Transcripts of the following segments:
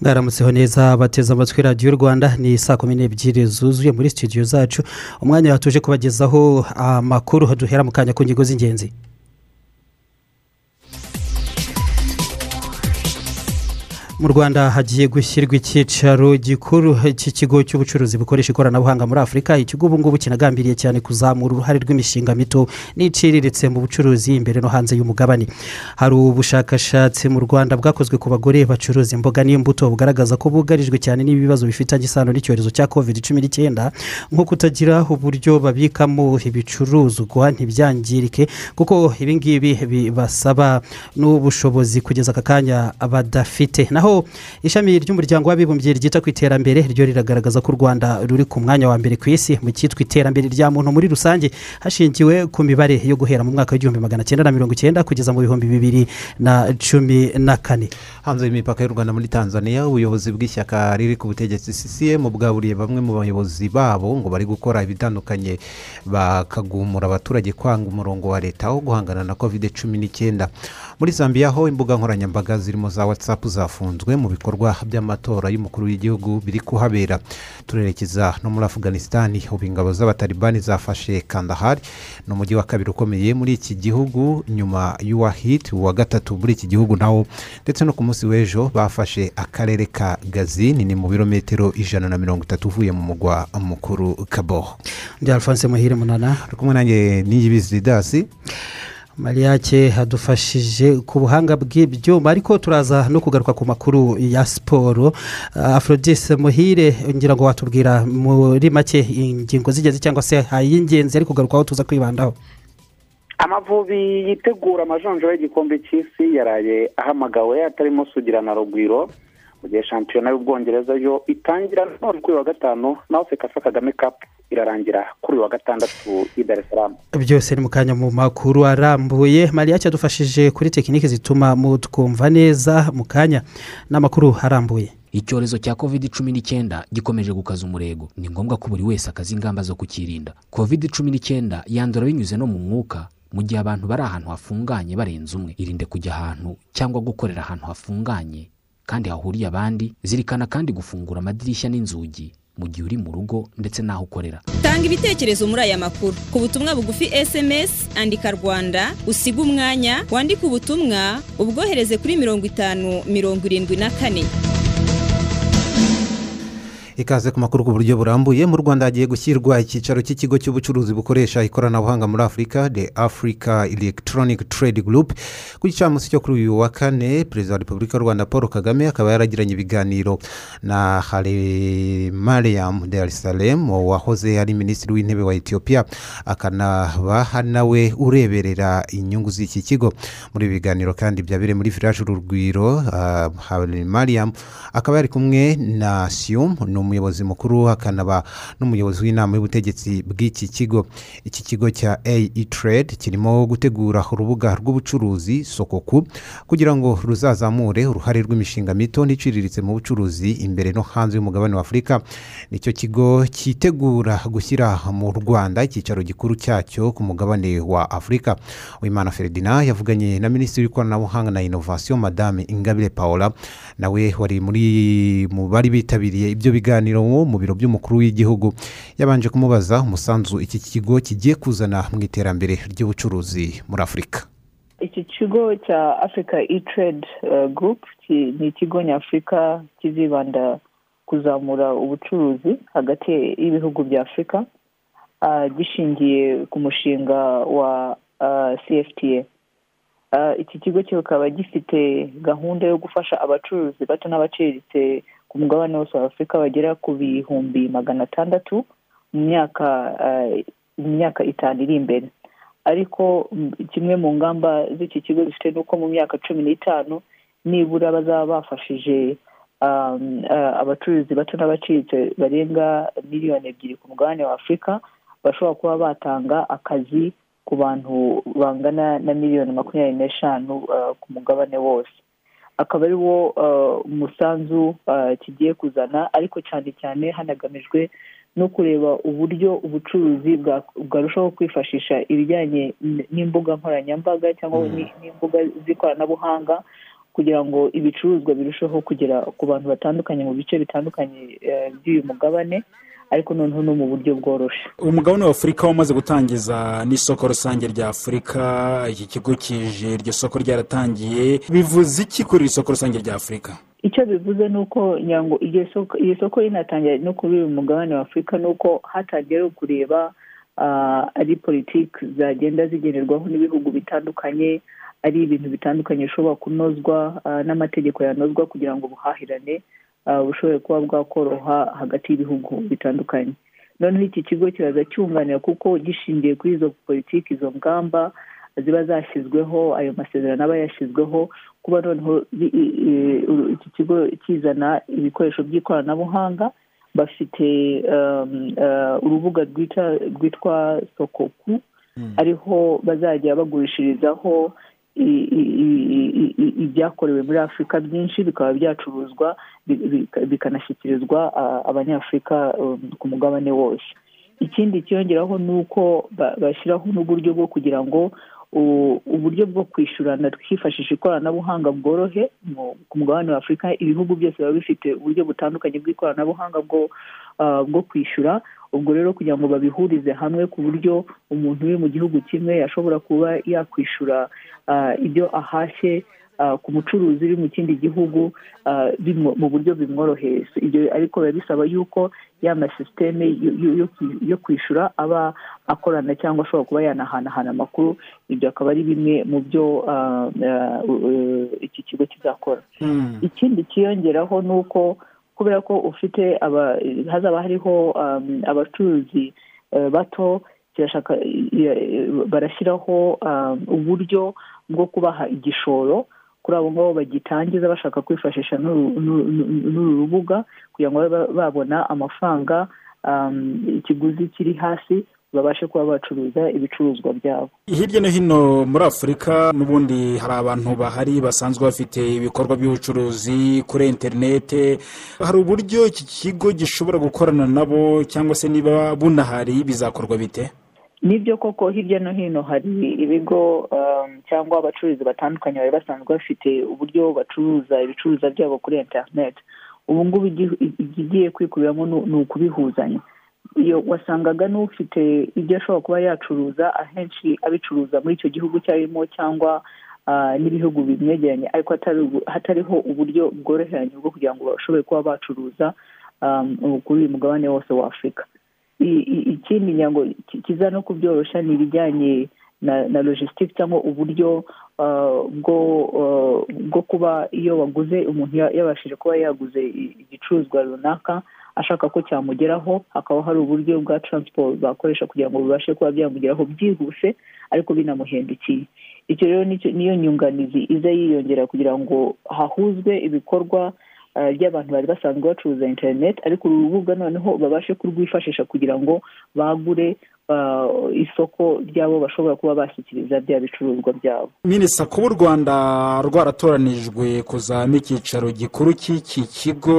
Mwaramutseho neza bateze amatwi radiyo rwanda ni saa kumi n'ebyiri zuzuye muri studio zacu. Umwanya watuje kubagezaho amakuru duhera mu kanya ku ngingo z'ingenzi. Mu rwanda hagiye gushyirwa icyicaro gikuru cy'ikigo cy'ubucuruzi bukoresha ikoranabuhanga muri afurika ikigo ubu ngubu kinagambiriye cyane kuzamura uruhare rw'imishinga mito n'iciriritse mu bucuruzi imbere no hanze y'umugabane. Hari ubushakashatsi mu rwanda bwakozwe ku bagore bacuruza imboga n'imbuto bugaragaza ko bugarijwe cyane n'ibibazo bifitanye isano n'icyorezo cya covid cumi n'icyenda. Nko kutagira uburyo babikamo ibicuruzwa ntibyangirike kuko ibingibi bibasaba n'ubushobozi kugeza aka kanya badafite naho ishami ry'umuryango w'abibumbye ryita ku iterambere ryo riragaragaza ko u rwanda ruri ku mwanya wa mbere ku isi mu cyitwa iterambere rya muntu muri rusange hashingiwe ku mibare yo guhera mu mwaka w'igihumbi magana cyenda na mirongo icyenda kugeza mu bihumbi bibiri na cumi na kane. Hanze y'imipaka y'u rwanda muri tanzania ubuyobozi bw'ishyaka riri ku butegetsi ccm bwaburiye bamwe mu bayobozi babo ngo bari gukora ibitandukanye bakagumura abaturage kwanga umurongo wa leta wo guhangana na covid cumi n'icyenda. Muri zambia ho imbuga nkoranyambaga zirimo za watsapu zafunzwe mu bikorwa by'amatora y'umukuru w'igihugu biri kuhabera. Turerekeza no muri afuganisitani ubu ingabo z'abatalibani zafashe kandahari ni umujyi wa kabiri ukomeye muri iki gihugu nyuma y'uwahiti uwa gatatu muri iki gihugu nawo. Ndetse no ku munsi w'ejo bafashe akarere ka gazini ni mu birometero ijana na mirongo itatu uvuye mu mugwa mukuru kaboho ndi alphonse muhire munana. Uri kumwe nanjye n'iyibizi dasi mariyake hadufashije ku buhanga bw'ibyuma ariko turaza no kugaruka ku makuru ya siporo. Afrodise muhire ngira ngo watubwira muri make ingingo z'ingenzi cyangwa se ay'ingenzi ari kugarukwaho tuza kwibandaho. Amavubi yitegura amajonjora y'igikombe cy'isi yaraye ahamagawe atarimo sugira na rugwiro mu gihe shampiyona y'ubwongereza yo itangira none kuri wa gatanu naho sekafa kagame kapu irarangira kuri wa gatandatu i salaam. Byose ni mu kanya mu makuru arambuye. Mariya cyadufashije kuri tekinike zituma mutwumva neza mu kanya n'amakuru arambuye. Icyorezo cya covid cumi n'icyenda gikomeje gukaza umurego. Ni ngombwa ko buri wese akaza ingamba zo kukirinda. Covid cumi n'icyenda yandura binyuze no mu mwuka mu gihe abantu bari ahantu hafunganye barenze umwe. Irinde kujya ahantu cyangwa gukorera ahantu hafunganye kandi hahuriye abandi zirikana kandi gufungura amadirishya n'inzugi. Mu gihe uri mu rugo ndetse n'aho ukorera. Tanga ibitekerezo muri aya makuru. Ku butumwa bugufi esemesi andika rwanda usiga umwanya wandike ubutumwa ubwohereze kuri mirongo itanu mirongo irindwi na kane. Ikaze ku makuru ku buryo burambuye mu rwanda hagiye gushyirwa icyicaro cy'ikigo cy'ubucuruzi bukoresha ikoranabuhanga muri afurika the africa electronic trade group. Ku gicamunsi cyo kuri uyu wa kane perezida wa repubulika y'u rwanda paul kagame akaba yaragiranye ibiganiro na haremariyam de salem wahoze ari minisitiri w'intebe wa etiyopiya akanaba nawe ureberera inyungu z'iki kigo. Muri ibi biganiro kandi byabereye muri village urugwiro haremariyam akaba yari kumwe na siyum ni umuyobozi mukuru akanaba n'umuyobozi w'inama y'ubutegetsi bw'iki kigo. Iki kigo cya ae trade kirimo gutegura urubuga rw'ubucuruzi sokoku kugira ngo ruzazamure uruhare rw'imishinga mito n'iciriritse mu bucuruzi imbere no hanze y'umugabane wa afurika ni cyo kigo cyitegura gushyira mu rwanda icyicaro gikuru cyacyo ku mugabane wa afurika wimana feridina yavuganye na minisitiri w'ikoranabuhanga na inovasiyo madame ingabire paola. Nawe wari muri mu bari bitabiriye ibyo biganiro mu biro by'umukuru w'igihugu. Yabanje kumubaza umusanzu iki kigo kigiye kuzana mu iterambere ry'ubucuruzi muri afurika iki kigo cya afurika e trade gurupe ni ikigo nyafurika kizibanda kuzamura ubucuruzi hagati y'ibihugu bya afurika gishingiye ku mushinga wa cfta iki kigo kikaba gifite gahunda yo gufasha abacuruzi bato n'abaciriritse ku mugabane wose wa afurika bagera ku bihumbi magana atandatu mu myaka mu myaka itanu iri imbere. Ariko kimwe mu ngamba z'iki kigo zifite ni uko mu myaka cumi n'itanu nibura bazaba bafashije abacuruzi bato n'abaciriritse barenga miliyoni ebyiri ku mugabane wa afurika bashobora kuba batanga akazi ku bantu bangana na miliyoni makumyabiri n'eshanu ku mugabane wose. Akaba ari wo umusanzu kigiye kuzana ariko cyane cyane hanagamijwe no kureba uburyo ubucuruzi bwarushaho kwifashisha ibijyanye n'imbuga nkoranyambaga cyangwa n'imbuga z'ikoranabuhanga kugira ngo ibicuruzwa birusheho kugera ku bantu batandukanye mu bice bitandukanye by'uyu mugabane. Ariko noneho no mu buryo bworoshye umugabane wa afurika wamaze gutangiza n'isoko rusange rya afurika iki kigo kije iryo soko ryaratangiye. Bivuze iki kuri iri soko rusange rya afurika icyo bivuze ni uko nyango iryo soko rinatangira no kuri uyu mugabane wa afurika ni uko hatangiye kureba ari politiki zagenda zigenerwaho n'ibihugu bitandukanye ari ibintu bitandukanye bishobora kunozwa n'amategeko yanozwa kugira ngo ubuhahirane bushobore kuba bwakoroha hagati y'ibihugu bitandukanye. Noneho iki kigo kiraza cyunganira kuko gishingiye kuri izo politiki izo ngamba ziba zashyizweho ayo masezerano aba yashyizweho kuba noneho iki kigo kizana ibikoresho by'ikoranabuhanga bafite urubuga rwitwa sokoku ariho bazajya bagurishirizaho ibyakorewe muri afurika byinshi bikaba byacuruzwa bikanashyikirizwa abanyafurika ku mugabane wose. Ikindi cyiyongeraho ni uko bashyiraho n'uburyo bwo kugira ngo uburyo bwo kwishyurana twifashisha ikoranabuhanga bworohe ku mugabane wa afurika ibihugu byose biba bifite uburyo butandukanye bw'ikoranabuhanga bwo kwishyura. Ubwo rero kugira ngo babihurize hamwe ku buryo umuntu uri mu gihugu kimwe yashobora kuba yakwishyura ibyo ahashye ku mucuruzi uri mu kindi gihugu mu buryo bimworoheye ibyo ariko biba bisaba yuko ya masisiteme yo kwishyura aba akorana cyangwa ashobora kuba yanahanahana amakuru ibyo akaba ari bimwe mu byo iki kigo kizakora. Ikindi cyiyongeraho ni uko kubera ko ufite hazaba hariho abacuruzi bato barashyiraho uburyo bwo kubaha igishoro kuri abo ngabo bagitangiza bashaka kwifashisha n'uru rubuga kugira ngo babona amafaranga ikiguzi kiri hasi babashe kuba bacuruza ibicuruzwa byabo. Hirya no hino muri afurika n'ubundi hari abantu bahari basanzwe bafite ibikorwa by'ubucuruzi kuri interinete hari uburyo iki kigo gishobora gukorana nabo cyangwa se niba bunahari bizakorwa bite? Ni byo koko hirya no hino hari ibigo cyangwa abacuruzi batandukanye bari basanzwe bafite uburyo bacuruza ibicuruzwa byabo kuri interinete ubu ngubu igiye kwikuriramo ni ukubihuzanya. Iyo wasangaga n'ufite ibyo ashobora kuba yacuruza ahenshi abicuruza muri icyo gihugu cyarimo cyangwa n'ibihugu bimwegeranye ariko hatariho uburyo bworoheranye bwo kugira ngo bashobore kuba bacuruza kuri uyu mugabane wose wa afurika ikindi nyango kiza no kubyoroshya ni ibijyanye na logisitike cyangwa uburyo bwo kuba iyo waguze umuntu yabashije kuba yaguze igicuruzwa runaka ashaka ko cyamugeraho hakaba hari uburyo bwa taransiporo bakoresha kugira ngo bibashe kuba byamugeraho byihuse ariko binamuhendukiye. Icyo rero niyo nyunganizi iza yiyongera kugira ngo hahuzwe ibikorwa by'abantu bari basanzwe bacuruza interineti ariko uru rubuga noneho babashe kurwifashisha kugira ngo bagure isoko ryabo bashobora kuba bashyikiriza bya bicuruzwa byabo. Minisita kuba u rwanda rwaratoranijwe kuzamo icyicaro gikuru cy'iki kigo.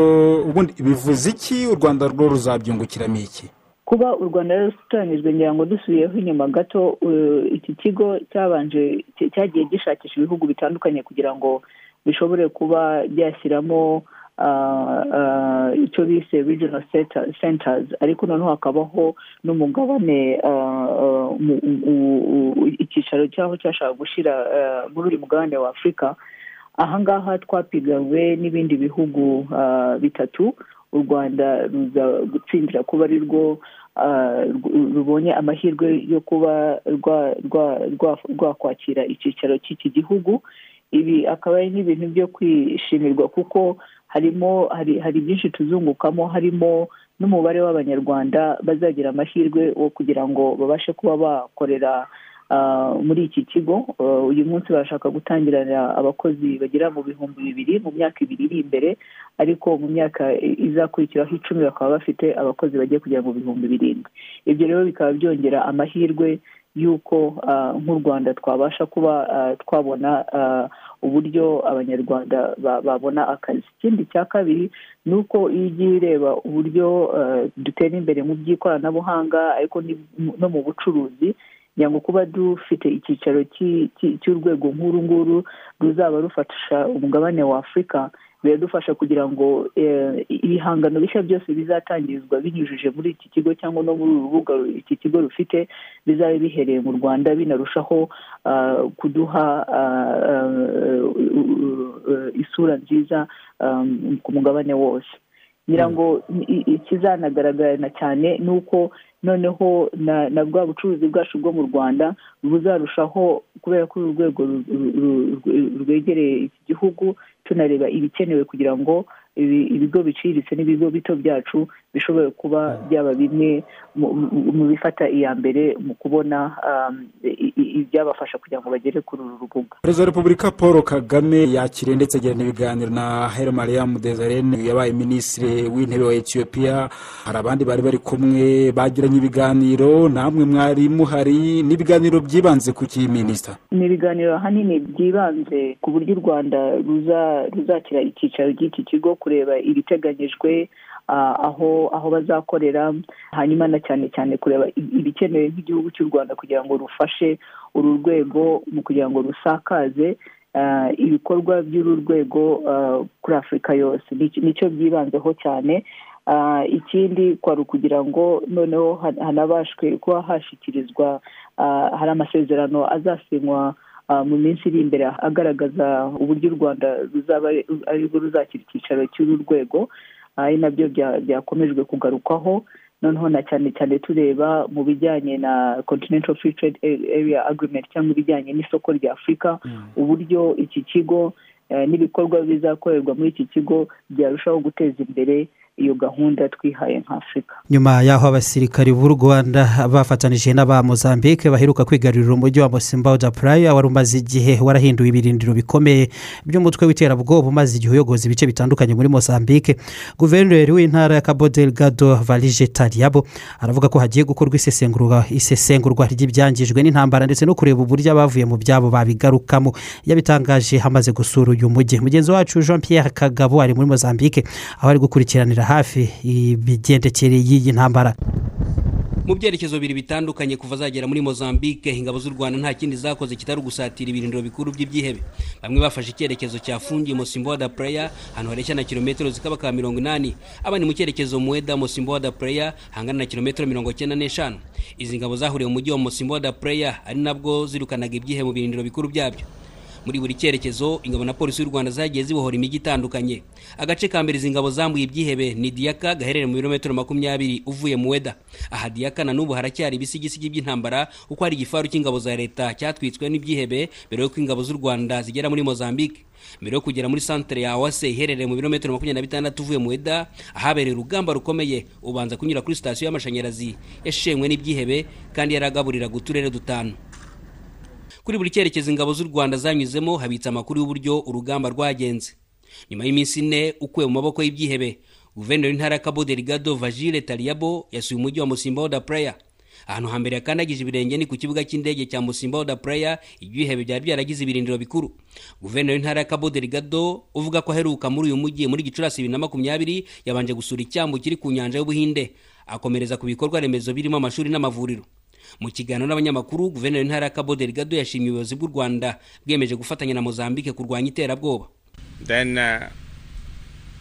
Ubundi bivuze iki? U rwanda rwo ruzabyungukiramo iki? Kuba u rwanda rutoranijwe ngira ngo dusubiyeho inyuma gato iki kigo cyabanje cyagiye gishakisha ibihugu bitandukanye kugira ngo bishobore kuba byashyiramo icyo bise regional centers. Ariko noneho hakabaho n'umugabane icyicaro cyaho cyashaka gushyira muri uyu mugabane wa afurika ahangaha twapiganwe n'ibindi bihugu bitatu. U rwanda ruza gutsindira kuba ari rwo rubonye amahirwe yo kuba rwakwakira icyicaro cy'iki gihugu. Ibi akaba ari n'ibintu byo kwishimirwa kuko harimo hari byinshi tuzungukamo harimo n'umubare w'abanyarwanda bazagira amahirwe wo kugira ngo babashe kuba bakorera ah, muri iki kigo. Ah, uyu munsi barashaka gutangirana abakozi bagera mu bihumbi bibiri mu myaka ibiri iri imbere ariko mu myaka izakurikiraho icumi bakaba bafite abakozi bagiye kugera mu bihumbi birindwi. Ibyo rero bikaba byongera amahirwe y'uko ah, nk'u rwanda twabasha kuba twabona uburyo abanyarwanda ba- babona akazi. Ikindi cya kabiri ni uko iyo ugiye ureba uburyo ah, dutera imbere mu by'ikoranabuhanga ariko no mu bucuruzi kugira ngo kuba dufite icyicaro cy'i- cy'i- cy'urwego nk'uru nguru ruzaba rufasha umugabane wa afurika biradufasha kugira ngo eh, ibihangano bishya byose bizatangizwa binyujije muri iki kigo cyangwa no muri uru rubuga iki kigo rufite bizabe bihereye mu rwanda binarushaho ah, kuduha ah, ah, isura nziza ku mugabane wose. Ngira ngo i- ikizanagaragarana cyane ni uko noneho na bwa bucuruzi bwacu bwo mu rwanda buzarushaho kubera ko uru rwego rwegereye iki gihugu tunareba ibikenewe kugira ngo ibi- ibigo biciriritse n'ibigo bito byacu bishobore kuba byaba bimwe mu- bifata iya mbere mu kubona um, ibyabafasha kugira ngo bagere kuri uru rubuga. Perezida wa repubulika paul kagame yakiriye ndetse agirana ibiganiro na heri mariam dezarene yabaye minisitiri w'intebe wa etiyopiya hari abandi bari bari kumwe bagiranye ibiganiro namwe mwari muhari. N'ibiganiro byibanze ku kiyi minisita? Ni ibiganiro ahanini byibanze ku buryo u rwanda ruza- ruzakira icyicaro cy'iki kigo kureba ibiteganyijwe ah, aho aho bazakorera hanyuma na cyane cyane kureba ibikenewe nk'igihugu cy'u rwanda kugira ngo rufashe uru rwego mu kugira ngo rusakaze ibikorwa by'uru rwego kuri afurika yose. Ni- ni cyo byibanzeho cyane. Ikindi kwari ukugira ngo noneho han- hanabashwe kuba hashyikirizwa hari amasezerano azasinywa mu minsi iri imbere agaragaza uburyo u rwanda ruzaba ari- arirwo ruzakira icyicaro cy'uru rwego. Ari na byo bya- byakomejwe kugarukwaho. Noneho na cyane cyane tureba mu bijyanye na continental free trade area agreement cyangwa ibijyanye n'isoko rya afurika uburyo iki kigo eh, n'ibikorwa bizakorerwa muri iki kigo byarushaho guteza imbere iyo gahunda twihaye nka afurika nyuma y'aho abasirikari b'u rwanda bafatanije n'aba mozambique baheruka kwigarurira umujyi wa mosimboda puraya wari umaze igihe warahinduye ibirindiro bikomeye by'umutwe w'iterabwoba umaze igihe uyogoza ibice bitandukanye muri mozambique. Guverineri w'intara ya cabo delgado valije tariyabo aravuga ko hagiye gukorwa isesengurwa ry'ibyangijwe n'intambara ndetse no kureba uburyo abavuye mu byabo babigarukamo. Yabitangaje hamaze gusura uyu mujyi. Mugenzi wacu jean pierre kagabo ari muri mozambique aho ari gukurikiranira hafi imigendekere y'iyi ntambara. Mu byerekezo bibiri bitandukanye kuva zagera muri mozambique ingabo z'u rwanda nta kindi zakoze kitari ugusatira ibirindiro bikuru by'ibyihebe. Bamwe bafashe icyerekezo cyafungiye mosimbo da pureya ahantu hareshya na kilometero zikaba ka mirongo inani. Abandi mu cyerekezo muweda mosimbo da pureya hangana na kilometero mirongo cyenda n'eshanu. Izi ngabo zahuriye mu mujyi wa mosimbo da pureya ari nabwo zirukanaga ibyihe mu birindiro bikuru byabyo. Muri buri cyerekezo ingabo na polisi y'u rwanda zagiye zibohora imijyi itandukanye. Agace ka mbere izi ngabo zambuye ibyihebe ni diyaka gaherereye mu birometero makumyabiri uvuye mu weda aha diyaka na n'ubu haracyari ibisigisigi by'intambara kuko hari igifaru cy'ingabo za leta cyatwitswe n'ibyihebe mbere y'uko ingabo z'u rwanda zigera muri mozambique. Mbere yo kugera muri santere ya wase iherereye mu birometero makumyabiri na bitandatu uvuye mu weda ahabereye urugamba rukomeye ubanza kunyura kuri sitasiyo y'amashanyarazi yashenywe n'ibyihebe kandi yaragaburiraga uturere dutanu. Kuri buri cyerekezo ingabo z'u rwanda zanyuzemo habitse amakuru y'uburyo urugamba rwagenze. Nyuma y'iminsi ine ukuwe mu maboko y'ibyihebe guverineri w'intara ya cabo delgado vagile tariyabo yasuye umujyi wa musimbaho da praya ahantu hambere yakandagije ibirenge ni ku kibuga cy'indege cya musimbaho da praya ibyihebe byari byaragize ibirindiro bikuru. Guverineri w'intara ya cabo delgado uvuga ko aheruka muri uyu mujyi muri gicurasi bibiri na makumyabiri yabanje gusura icyambu kiri ku nyanja y'ubuhinde. Akomereza ku bikorwa remezo birimo amashuri n'amavuriro. Mu kiganiro n'abanyamakuru guverineri w'intara ya cabo delgado yashimye ubuyobozi bw'u rwanda bwemeje gufatanya na mozambique kurwanya iterabwoba Then uh,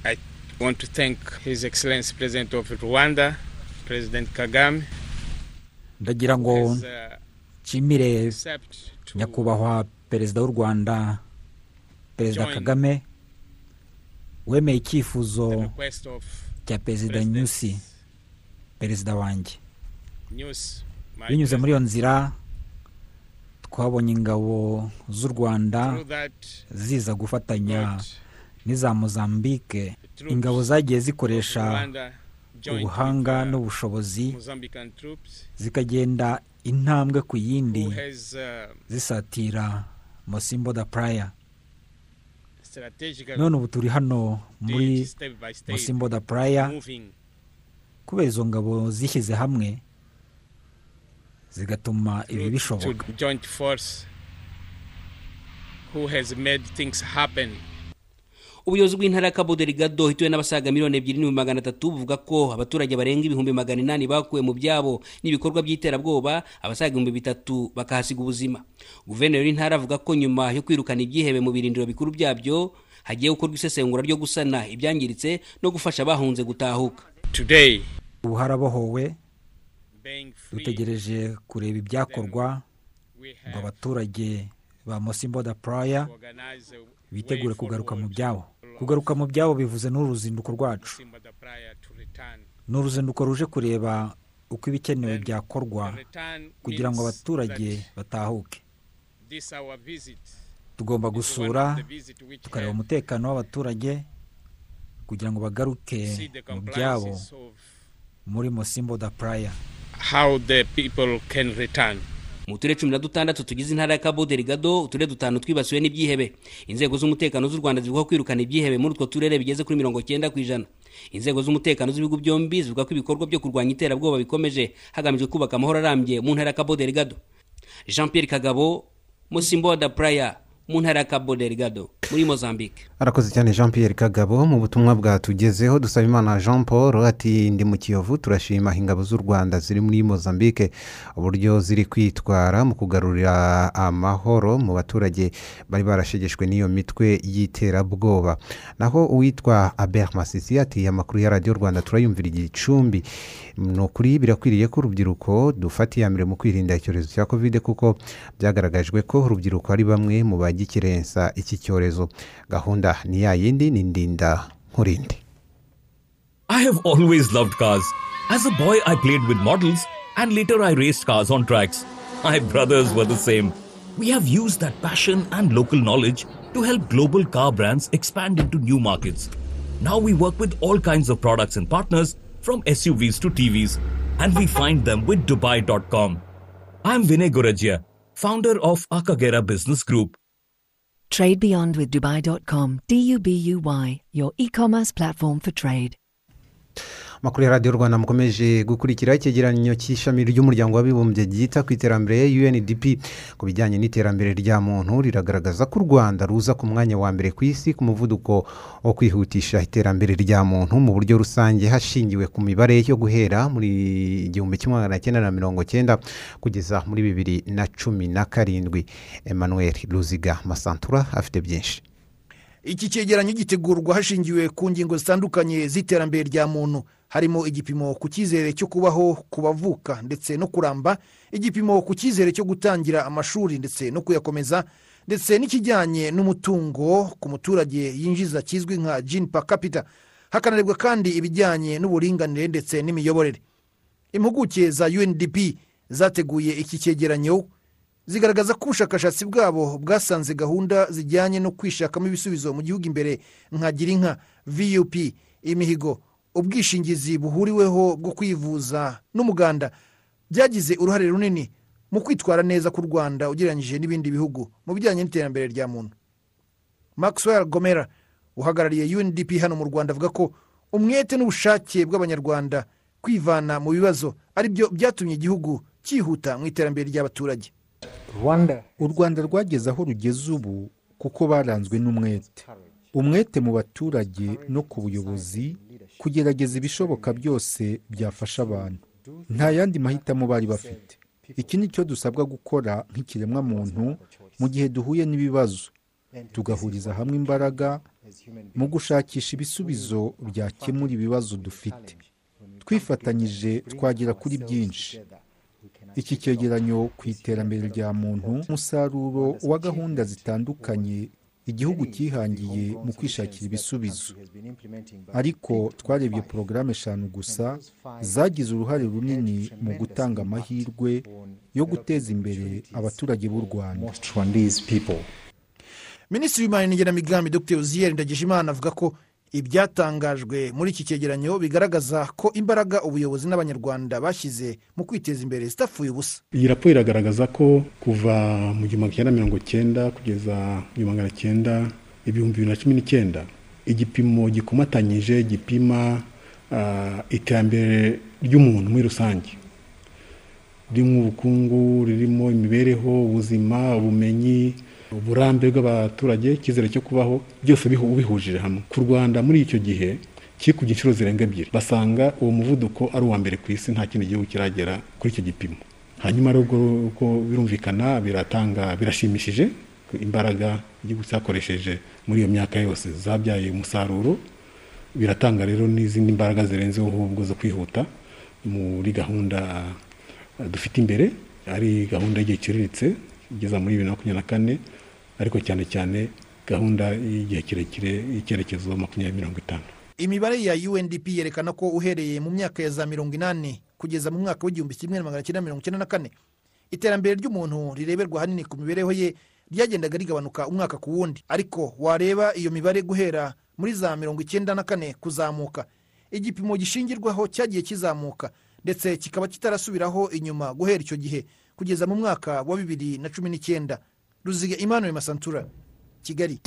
I want to thank His Excellency President of Rwanda, President Kagame. ndagira ngo uh, nshimire nyakubahwa perezida w'u rwanda perezida kagame wemeye icyifuzo cya perezida President nyusi perezida wanjye News. Binyuze muri iyo nzira twabonye ingabo z'u rwanda ziza gufatanya n'iza mozambique. ingabo zagiye zikoresha ubuhanga n'ubushobozi Mozambican troops zikagenda intambwe ku yindi uh, zisatira mosimbo da strategically none ubu turi hano muri mosimbo da moving. Kubera izo ngabo zishyize hamwe zigatuma ibi to bishoboka. joint force who has made things happen. Ubuyobozi bw'intara ya cabo delgado hituwe n'abasaga miliyoni ebyiri n'ibihumbi magana atatu buvuga ko abaturage barenga ibihumbi magana inani bakuwe mu byabo n'ibikorwa by'iterabwoba abasaga ibihumbi bitatu bakahasiga ubuzima. Guverineri w'intara avuga ko nyuma yo kwirukana ibyihebe mu birindiro bikuru byabyo hagiye gukorwa isesengura ryo gusana ibyangiritse no gufasha abahunze gutahuka. Today ubu harabohowe dutegereje kureba ibyakorwa ngo abaturage ba mosimbo da praya organized a bitegure kugaruka mu byabo. kugaruka mu byabo bivuze n'uruzinduko rwacu. Ni uruzinduko ruje kureba uko ibikenewe byakorwa kugira ngo abaturage batahuke. tugomba gusura tukareba umutekano w'abaturage kugira ngo bagaruke mu byabo muri mosimbo da praya how the people can return. mu turere cumi na dutandatu tugize intara ya cabo delgado uturere dutanu twibasiwe n'ibyihebe. Inzego z'umutekano z'u rwanda zivuga ko kwirukana ibyihebe muri utwo turere bigeze kuri mirongo cyenda ku ijana. Inzego z'umutekano z'ibihugu byombi zivuga ko ibikorwa byo kurwanya iterabwoba bikomeje hagamijwe kubaka amahoro arambye mu ntara ya cabo delgado jean pierre kagabo musimbo da praya mu ntara ya cabo delgado muri mozambique. Arakoze cyane jean pierre kagabo mu butumwa bwatugezeho. Dusaba imana jean paul ati ndi mu kiyovu turashima ingabo z'u rwanda ziri muri mozambique uburyo ziri kwitwara mu kugarurira amahoro mu baturage bari barashegeshwe n'iyo mitwe y'iterabwoba. Naho uwitwa albert masisi ati amakuru ya radiyo rwanda turayumvira igicumbi. Ni ukuri birakwiriye ko urubyiruko dufata iya mbere mu kwirinda icyorezo cya kovide kuko byagaragajwe ko urubyiruko ari bamwe mu bagikerensa iki cyorezo gahunda ni ya yindi ni ndinda nkurinde I have always loved cars. As a boy, I played with models, and later I raced cars on tracks. My brothers were the same. We have used that passion and local knowledge to help global car brands expand into new markets. Now we work with all kinds of products and partners, from SUVs to TVs, and we find them with Dubai.com. I'm Vinay Gorajia, founder of Akagera Business Group. Trade beyond with Dubai.com. D U B U Y, your e commerce platform for trade. Amakuru ya radiyo rwanda mukomeje gukurikira icyegeranyo cy'ishami ry'umuryango w'abibumbye ryita ku iterambere UNDP. Ku bijyanye n'iterambere rya muntu riragaragaza ko u rwanda ruza ku mwanya wa mbere ku isi ku muvuduko wo kwihutisha iterambere rya muntu mu buryo rusange hashingiwe ku mibare yo guhera muri igihumbi kimwe magana cyenda na mirongo cyenda kugeza muri bibiri na cumi na karindwi. Emmanuel ruziga masantura afite byinshi. Iki cyegeranyo gitegurwa hashingiwe ku ngingo zitandukanye z'iterambere rya muntu. Harimo igipimo ku cyizere cyo kubaho ku bavuka ndetse no kuramba igipimo ku cyizere cyo gutangira amashuri ndetse no kuyakomeza ndetse n'ikijyanye n'umutungo ku muturage yinjiza kizwi nka jini pa kapita hakanarebwa kandi ibijyanye n'uburinganire ndetse n'imiyoborere. Impuguke za UNDP zateguye iki cyegeranyo zigaragaza ko ubushakashatsi bwabo bwasanze gahunda zijyanye no kwishakamo ibisubizo mu gihugu imbere nka girinka vup imihigo ubwishingizi buhuriweho bwo kwivuza n'umuganda. Byagize uruhare runini mu kwitwara neza k'u rwanda ugereranyije n'ibindi bihugu mu bijyanye n'iterambere rya muntu. Maxwell gomera uhagarariye UNDP hano mu rwanda avuga ko umwete n'ubushake bw'abanyarwanda kwivana mu bibazo ari byo byatumye igihugu cyihuta mu iterambere ry'abaturage. U rwanda rwageze aho rugeze ubu kuko baranzwe n'umwete. Umwete mu baturage no ku buyobozi kugerageza ibishoboka byose byafasha abantu. Nta yandi mahitamo bari bafite. Iki ni cyo dusabwa gukora nk'ikiremwamuntu mu gihe duhuye n'ibibazo. Tugahuriza hamwe imbaraga mu gushakisha ibisubizo byakemura ibibazo dufite. Twifatanyije twagera kuri byinshi. Iki cyegeranyo ku iterambere rya muntu umusaruro wa gahunda zitandukanye igihugu cyihangiye mu kwishakira ibisubizo. Ariko twarebye porogaramu eshanu gusa zagize uruhare runini mu gutanga amahirwe yo guteza imbere abaturage b'u rwanda. Minisitiri w'imari n'igenamigambi dr. Uziyeri ndagijimana avuga ko ibyatangajwe muri iki cyegeranyo bigaragaza ko imbaraga ubuyobozi n'abanyarwanda bashyize mu kwiteza imbere zitapfuye ubusa. Iyi raporo iragaragaza ko kuva mu gihumbi cyenda mirongo cyenda kugeza mu gihumbi magana cyenda ibihumbi bibiri na cumi n'icyenda igipimo gikomatanyije gipima ah, iterambere ry'umuntu muri rusange. Ririmo ubukungu ririmo imibereho ubuzima ubumenyi uburambe bw'abaturage icyizere cyo kubaho byose bihu- bihujije hamwe. Ku rwanda muri icyo gihe kikubye inshuro zirenga ebyiri. Basanga uwo muvuduko ari uwa mbere ku isi nta kindi gihugu kiragera kuri icyo gipimo. Hanyuma rero ubwo- birumvikana biratanga birashimishije imbaraga igihugu cyakoresheje muri iyo myaka yose. Zabyaye umusaruro biratanga rero n'izindi mbaraga zirenzeho ahubwo zo kwihuta muri gahunda dufite imbere. Ari gahunda y'igihe kiciriritse igeza muri bibiri na makumyabiri na kane ariko cyane cyane gahunda y'igihe kirekire y'icyerekezo makumyabiri mirongo itanu. Imibare ya undp yerekana ko uhereye mu myaka ya za mirongo inani kugeza mu mwaka w'igihumbi kimwe na magana cyenda mirongo icyenda na kane iterambere ry'umuntu rireberwa ahanini ku mibereho ye ryagendaga rigabanuka umwaka ku wundi. Ariko wareba iyo mibare guhera muri za mirongo icyenda na kane kuzamuka igipimo gishingirwaho cyagiye kizamuka ndetse kikaba kitarasubiraho inyuma guhera icyo gihe kugeza mu mwaka wa bibiri na cumi n'icyenda. Ruziga emmanuel masantura kigali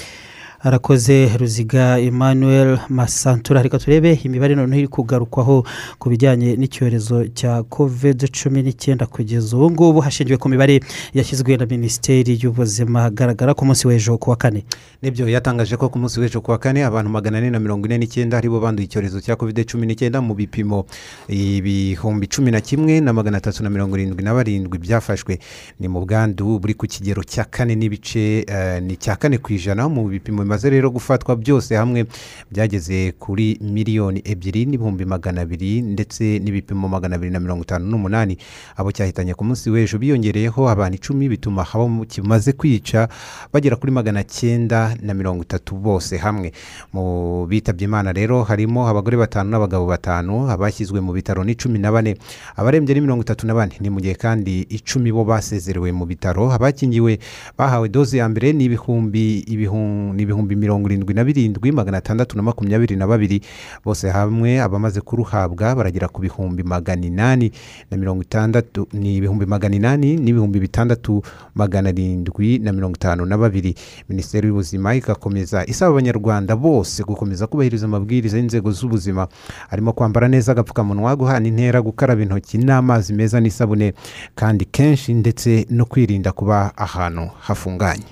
arakoze ruziga emmanuel masantura. Reka turebe imibare noneho iri kugarukwaho ku bijyanye n'icyorezo cya covid cumi n'icyenda kugeza ubu ngubu. Hashingiwe ku mibare yashyizwe na minisiteri y'ubuzima. Hagaragara ku munsi w'ejo ku wa kane. Nibyo yatangaje ko ku munsi w'ejo ku wa kane abantu magana ane na mirongo ine n'icyenda ari bo banduye icyorezo cya covid cumi n'icyenda mu bipimo. Ibihumbi cumi na kimwe na magana atatu na mirongo irindwi na barindwi byafashwe. Ni mu bwandu buri ku kigero cya kane n'ibice eh, ni cya kane ku ijana mu bipimo bimaze rero gufatwa byose hamwe byageze kuri miliyoni ebyiri n'ibihumbi magana abiri ndetse n'ibipimo magana abiri na mirongo itanu n'umunani. Abo cyahitanye ku munsi w'ejo biyongereyeho abantu icumi bituma abo kimaze kwica bagera kuri magana cyenda na mirongo itatu bose hamwe. Mu bitabye imana rero harimo abagore batanu n'abagabo batanu abashyizwe mu bitaro ni cumi na bane. Abarembye ni mirongo itatu na bane. Ni mu gihe kandi icumi bo basezerewe mu bitaro. Abakingiwe bahawe doze ya mbere ni ibihumbi ibihum- ni ibihumbi mirongo irindwi na birindwi magana atandatu na makumyabiri na babiri. Bose hamwe abamaze kuruhabwa baragera ku bihumbi magana inani na mirongo itandatu ni ibihumbi magana inani n'ibihumbi bitandatu magana arindwi na mirongo itanu na babiri. Minisiteri y'ubuzima igakomeza isaba abanyarwanda bose gukomeza kubahiriza amabwiriza y'inzego z'ubuzima. Harimo kwambara neza agapfukamunwa guhana intera gukaraba intoki n'amazi meza n'isabune. Kandi kenshi ndetse no kwirinda kuba ahantu hafunganye.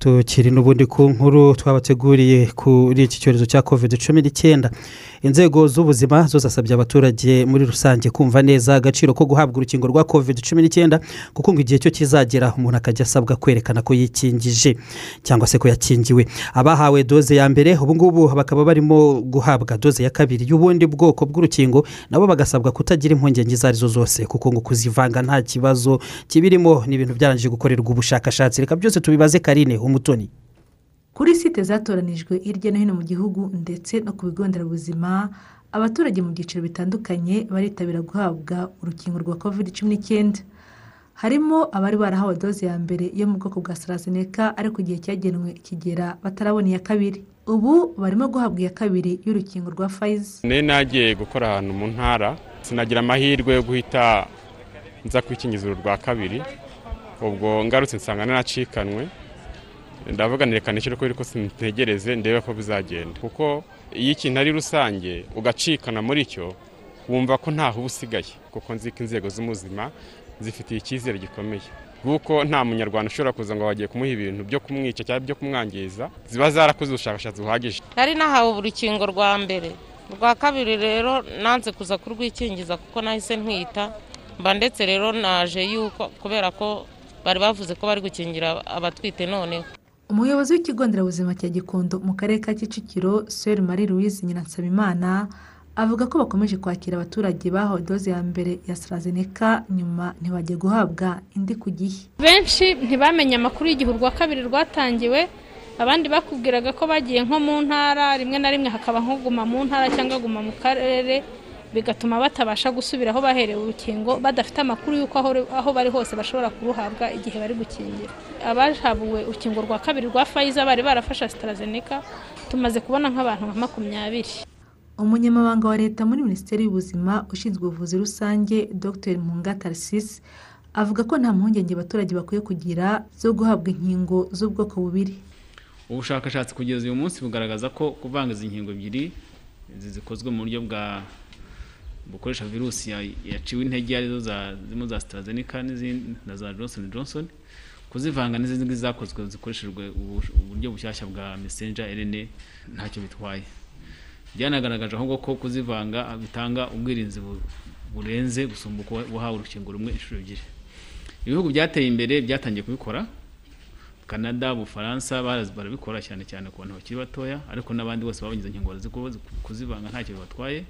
Tukiri n'ubundi ku nkuru twabateguriye kuri iki cyorezo cya covid cumi n'icyenda. Inzego z'ubuzima zo zasabye abaturage muri rusange kumva neza agaciro ko guhabwa urukingo rwa covid cumi n'icyenda kuko ngo igihe cyo kizagera umuntu akajya asabwa kwerekana ko yikingije cyangwa se ko yakingiwe. Abahawe doze ya mbere ubu ngubu bakaba barimo guhabwa doze ya kabiri y'ubundi bwoko bw'urukingo nabo bagasabwa kutagira impungenge izo ari zo zose kuko ngo kuzivanga nta kibazo kibirimo ni ibintu byarangije gukorerwa ubushakashatsi. Reka byose tubibaze karine umutoni. Kuri site zatoranijwe hirya no hino mu gihugu ndetse no ku bigo nderabuzima abaturage mu byiciro bitandukanye baritabira guhabwa urukingo rwa covid cumi n'icyenda. Harimo abari barahawe doze ya mbere yo mu bwoko bwa sarazeneka ariko igihe cyagenwe kigera batarabona iya kabiri. Ubu barimo guhabwa iya kabiri y'urukingo rwa fayizi nari nagiye gukora ahantu mu ntara sinagira amahirwe yo guhita nza kwikingiza uru rwa kabiri ubwo ngarutse nsanga naracikanwe ndavuga nerekana icyo ko ko sintegereze ndebe ko bizagenda. Kuko iyo ikintu ari rusange ugacikana muri cyo wumva ko ntaho uba usigaye. Kuko nzi ko inzego z'ubuzima zifitiye icyizere gikomeye. Kuko nta munyarwanda ushobora kuza ngo bagiye kumuha ibintu byo kumwica cyangwa byo kumwangiza ziba zarakoze ubushakashatsi buhagije. Nari nahawe urukingo rwa mbere. Rwa kabiri rero nanze kuza kurwikingiza kuko nahise ntwita mba ndetse rero naje yuko kubera ko bari bavuze ko bari gukingira abatwite noneho. Umuyobozi w'ikigo nderabuzima cya gikondo mu karere ka kicukiro seri marie louise nyiransabimana avuga ko bakomeje kwakira abaturage bahawe doze ya mbere ya sarazeneka nyuma ntibajye guhabwa indi ku gihe. Benshi ntibamenye amakuru y'igihe urwa kabiri rwatangiwe abandi bakubwiraga ko bagiye nko mu ntara rimwe na rimwe hakaba nk'uguma mu ntara cyangwa aguma mu karere. Bigatuma batabasha gusubira aho baherewe urukingo badafite amakuru y'uko aho- bari hose bashobora kuruhabwa igihe bari gukingira. Abahabuwe urukingo rwa kabiri rwa fayiza bari barafashe AstraZeneca tumaze kubona nk'abantu nka makumyabiri. Umunyamabanga wa leta muri minisiteri y'ubuzima ushinzwe ubuvuzi rusange dr. Mpunga tarisisi avuga ko nta mpungenge abaturage bakwiye kugira zo guhabwa inkingo z'ubwoko bubiri. Ubushakashatsi kugeza uyu munsi bugaragaza ko kuvanga izi nkingo ebyiri zikozwe mu buryo bwa bukoresha virusi ya- yaciwe intege ari zo zirimo za n'izindi na za Johnson Johnson. Kuzivanga n'izindi zakozwe zikoreshejwe ubu- uburyo bushyashya bwa messenger RNA ntacyo bitwaye. Byanagaragaje ahubwo ko kuzivanga bitanga ubwirinzi bu- burenze gusumba uko uhawe urukingo rumwe inshuro ebyiri. Ibihugu byateye imbere byatangiye kubikora. Canada ubufaransa barabikora cyane cyane ku bantu bakiri batoya ariko n'abandi bose babonye izo nkingo kuzivanga ntacyo bibatwaye.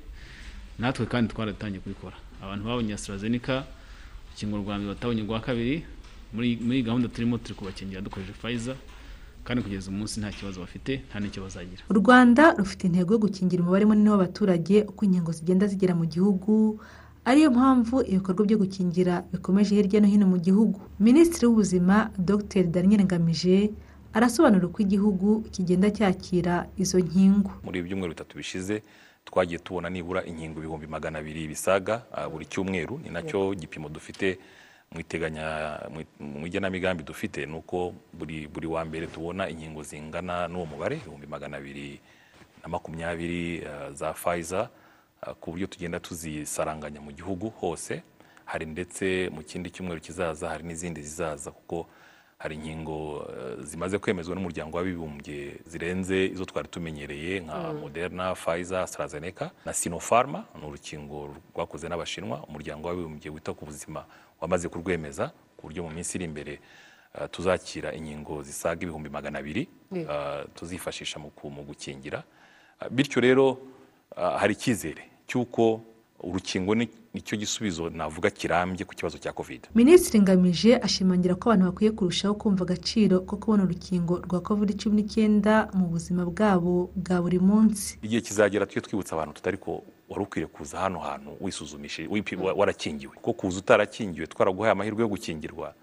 Natwe kandi twaratangiye kubikora. Abantu babonye AstraZeneca urukingo rwa mbere batabonye rwa kabiri muri muri gahunda turimo turi kubakingira dukoresheje Pfizer kandi kugeza umunsi nta kibazo bafite nta n'icyo bazagira. U rwanda rufite intego yo gukingira umubare munini w'abaturage uko inkingo zigenda zigera mu gihugu ariyo mpamvu ibikorwa byo gukingira bikomeje hirya no hino mu gihugu. Minisitiri w'ubuzima dr. Daniel ngamije arasobanura uko igihugu kigenda cyakira izo nkingo. Muri ibi byumweru bitatu bishize twagiye tubona nibura inkingo ibihumbi magana abiri bisaga ah, buri cyumweru ni na cyo gipimo dufite mu iteganya mu- mu igenamigambi dufite ni uko buri buri wa mbere tubona inkingo zingana n'uwo mubare ibihumbi magana abiri na makumyabiri ah, za Pfizer ah, ku buryo tugenda tuzisaranganya mu gihugu hose hari ndetse mu kindi cyumweru kizaza hari n'izindi zizaza kuko hari inkingo eh, zimaze kwemezwa n'umuryango w'abibumbye zirenze izo twari tumenyereye nka moderna pfizer astrazeneca na sinopharma. Ni urukingo rwakoze n'abashinwa umuryango w'abibumbye wita ku buzima wamaze kurwemeza ku buryo mu minsi iri imbere eh, tuzakira inkingo zisaga ibihumbi magana abiri eh, tuzifashisha mu gukingira. Bityo rero hari icyizere cy'uko urukingo ni ni cyo gisubizo navuga kirambye ku kibazo cya covid. Minisitiri ngamije ashimangira ko abantu bakwiye kurushaho kumva agaciro ko kubona urukingo rwa covid cumi n'icyenda mu buzima bwabo bwa buri munsi. Igihe kizagera tujye twibutsa abantu tutari ko wari ukwiye kuza hano hantu wisuzumishije warakingiwe. Ko kuza utarakingiwe twaraguhaye amahirwe yo gukingirwa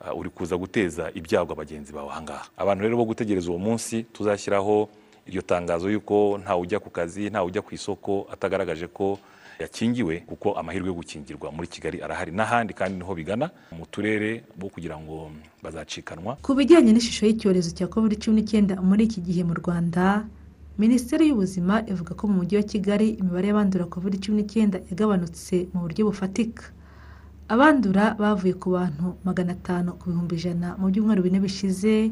uh, uri kuza guteza ibyago abagenzi bawe ahangaha abantu rero bo gutegereza uwo munsi tuzashyiraho iryo tangazo y'uko ntawe ujya ku kazi ntawe ujya ku isoko atagaragaje ko yakingiwe kuko amahirwe yo gukingirwa muri kigali arahari. N'ahandi kandi ni ho bigana mu turere bo kugira ngo bazacikanwa. Ku bijyanye n'ishusho y'icyorezo cya covid cumi n'icyenda muri iki gihe mu rwanda minisiteri y'ubuzima ivuga ko mu mujyi wa kigali imibare y'abandura covid cumi n'icyenda yagabanutse mu buryo bufatika. Abandura bavuye ku bantu magana atanu ku bihumbi ijana mu byumweru bine bishize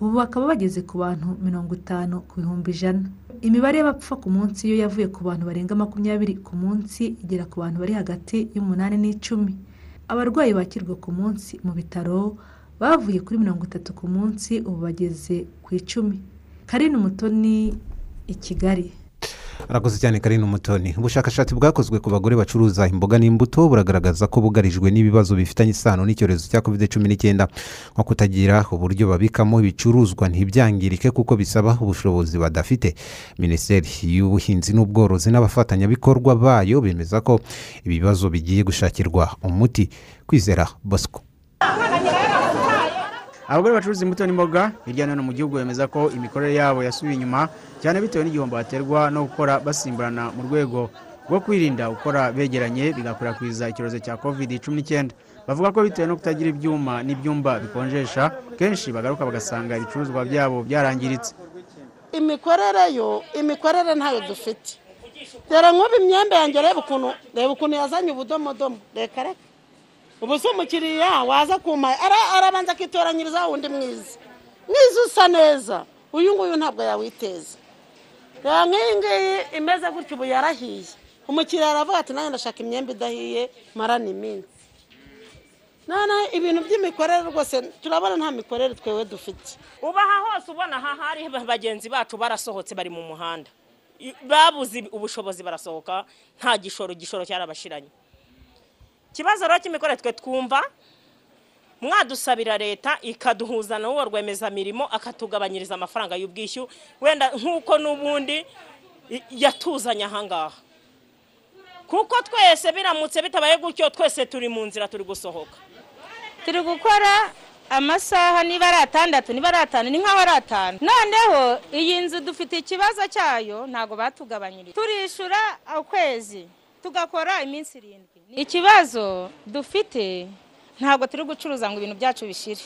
ubu bakaba bageze ku bantu mirongo itanu ku bihumbi ijana. Imibare y'abapfa ku munsi yo yavuye ku bantu barenga makumyabiri ku munsi igera ku bantu bari hagati y'umunani n'icumi. Abarwayi bakirwa ku munsi mu bitaro bavuye kuri mirongo itatu ku munsi ubu bageze ku icumi. Karine umutoni i kigali. Arakoze cyane karine umutoni. Ubushakashatsi bwakozwe ku bagore bacuruza imboga n'imbuto buragaragaza ko bugarijwe n'ibibazo bifitanye isano n'icyorezo cya covid cumi n'icyenda. Nko kutagira uburyo babikamo ibicuruzwa ntibyangirike kuko bisaba ubushobozi badafite. Minisiteri y'ubuhinzi n'ubworozi n'abafatanyabikorwa bayo bemeza ko ibibazo bigiye gushakirwa umuti. Kwizera bosco. Abagore bacuruza imbuto n'imboga hirya no hino mu gihugu bemeza ko imikorere yabo yasubiye inyuma cyane bitewe n'igihombo baterwa no gukora basimburana mu rwego rwo kwirinda gukora begeranye bigakwirakwiza icyorezo cya covid cumi n'icyenda. Bavuga ko bitewe no kutagira ibyuma n'ibyumba bikonjesha kenshi bagaruka bagasanga ibicuruzwa byabo byarangiritse. Imikorere yo imikorere ntayo dufite. Dore nk'ubu imyenda yanjye reba ukuntu reba ukuntu yazanye ubudomodomo. Reka reka. Ubu si umukiriya waza kuma ara- arabanza akitoranyiriza wundi mwiza mwiza usa neza. Uyu nguyu ntabwo yawiteza. Nk'iyi ngiyi imeze gutya ubu yarahiye. Umukiriya aravuga ati nanjye ndashaka imyenda idahiye marana iminsi noneho ibintu by'imikorere rwose turabona nta mikorere twewe dufite. Uba aha hose ubona aha hari bagenzi bacu barasohotse bari mu muhanda. Babuze ubushobozi barasohoka nta gishoro gishoro cyarabashiranye. Ikibazo rero cy'imikorere twe twumva mwadusabira leta ikaduhuza n'uwo rwemezamirimo akatugabanyiriza amafaranga y'ubwishyu wenda nk'uko n'ubundi yatuzanye ahangaha kuko twese biramutse bitabaye gutyo twese turi mu nzira turi gusohoka. Turi gukora amasaha niba ari atandatu niba ari atanu ni nk'aho ari atanu. Noneho iyi nzu dufite ikibazo cyayo ntabwo batugabanyirije. Turishyura ukwezi. Tugakora iminsi irindwi. Ikibazo dufite ntabwo turi gucuruza ngo ibintu byacu bishire.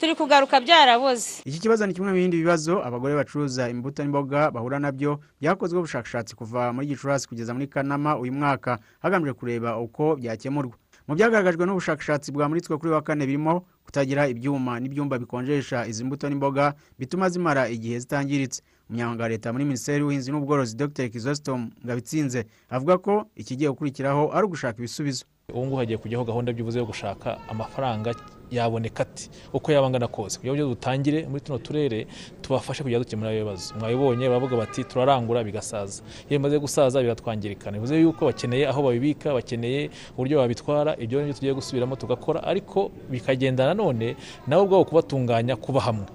Turi kugaruka byaraboze. Iki kibazo ni kimwe mu bindi bibazo abagore bacuruza imbuto n'imboga bahura na byo byakozweho ubushakashatsi kuva muri gicurasi kugeza muri kanama uyu mwaka hagamijwe kureba uko byakemurwa. Mu byagaragajwe n'ubushakashatsi bwamuritswe kuri wa kane birimo kutagira ibyuma n'ibyumba bikonjesha izi mbuto n'imboga bituma zimara igihe zitangiritse. Umunyamabanga wa leta muri minisiteri y'ubuhinzi n'ubworozi dr. Kizostom ngabitsinze avuga ko ikigiye gukurikiraho ari ugushaka ibisubizo. Ubu ngubu hagiye kujyaho gahunda by'ubuze yo gushaka amafaranga yaboneka ati uko yaba angana kose kugira ngo dutangire muri tuno turere tubafashe kujya dukemura ibibazo mwabibonye baravuga bati turarangura bigasaza. Iyo bimaze gusaza biratwangirikana bivuze yuko bakeneye aho babibika bakeneye uburyo babitwara ibyo ni byo tugiye gusubiramo tugakora ariko bikagenda nanone nabo ubwabo kubatunganya kuba hamwe.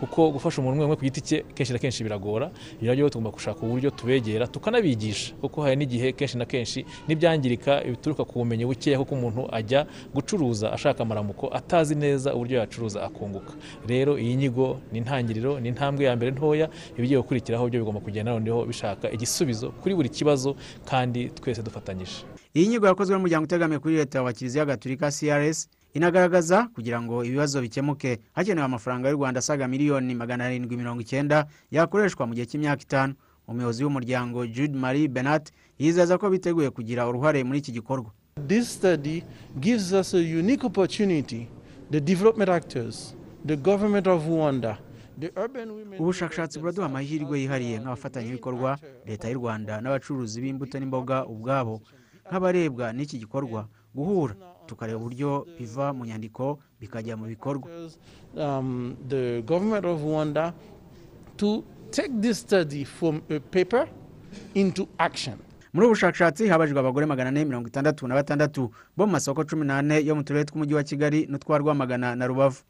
Kuko gufasha umuntu umwe ku giti cye kenshi na kenshi biragora iyo rero tugomba gushaka uburyo tubegera tukanabigisha kuko hari n'igihe kenshi na kenshi n'ibyangirika bituruka ku bumenyi bukeya kuko umuntu ajya gucuruza ashaka amaramuko atazi neza uburyo yacuruza akunguka. Rero iyi nyigo ni intangiriro ni intambwe ya mbere ntoya ibigiye gukurikiraho byo bigomba kugenda noneho bishaka igisubizo kuri buri kibazo kandi twese dufatanyije. Iyi nyigo yakozwe n'umuryango utegamiye kuri leta wa kiliziya gatolika crs inagaragaza kugira ngo ibibazo bikemuke. Hakenewe amafaranga y'u rwanda asaga miliyoni magana arindwi mirongo icyenda yakoreshwa mu gihe cy'imyaka itanu. Umuyobozi w'umuryango jude marie benat yizeza ko biteguye kugira uruhare muri iki gikorwa. This study gives us a unique opportunity. The development actors, the government of Rwanda, ubushakashatsi buraduha amahirwe yihariye nk'abafatanyabikorwa leta y'u rwanda n'abacuruzi b'imbuto n'imboga ubwabo nk'abarebwa n'iki gikorwa. Guhura tukareba uburyo biva mu nyandiko bikajya mu bikorwa um, the government of Rwanda to take this study from a paper into action. muri ubu bushakashatsi habajijwe abagore magana ane mirongo itandatu na batandatu bo mu masoko cumi n'ane yo mu turere tw'umujyi wa kigali n'utwa rwamagana na rubavu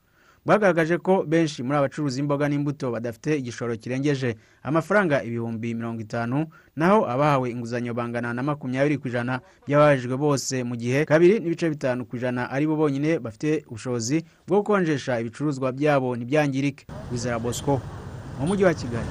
bwagaragaje ko benshi muri abacuruzi imboga n'imbuto badafite igishoro kirengeje. Amafaranga ibihumbi mirongo itanu naho abahawe inguzanyo bangana na makumyabiri ku ijana by'ababajijwe bose mu gihe kabiri n'ibice bitanu ku ijana ari bo bonyine bafite ubushobozi bwo gukonjesha ibicuruzwa byabo ntibyangirike. Wizera bosco mu mujyi wa kigali.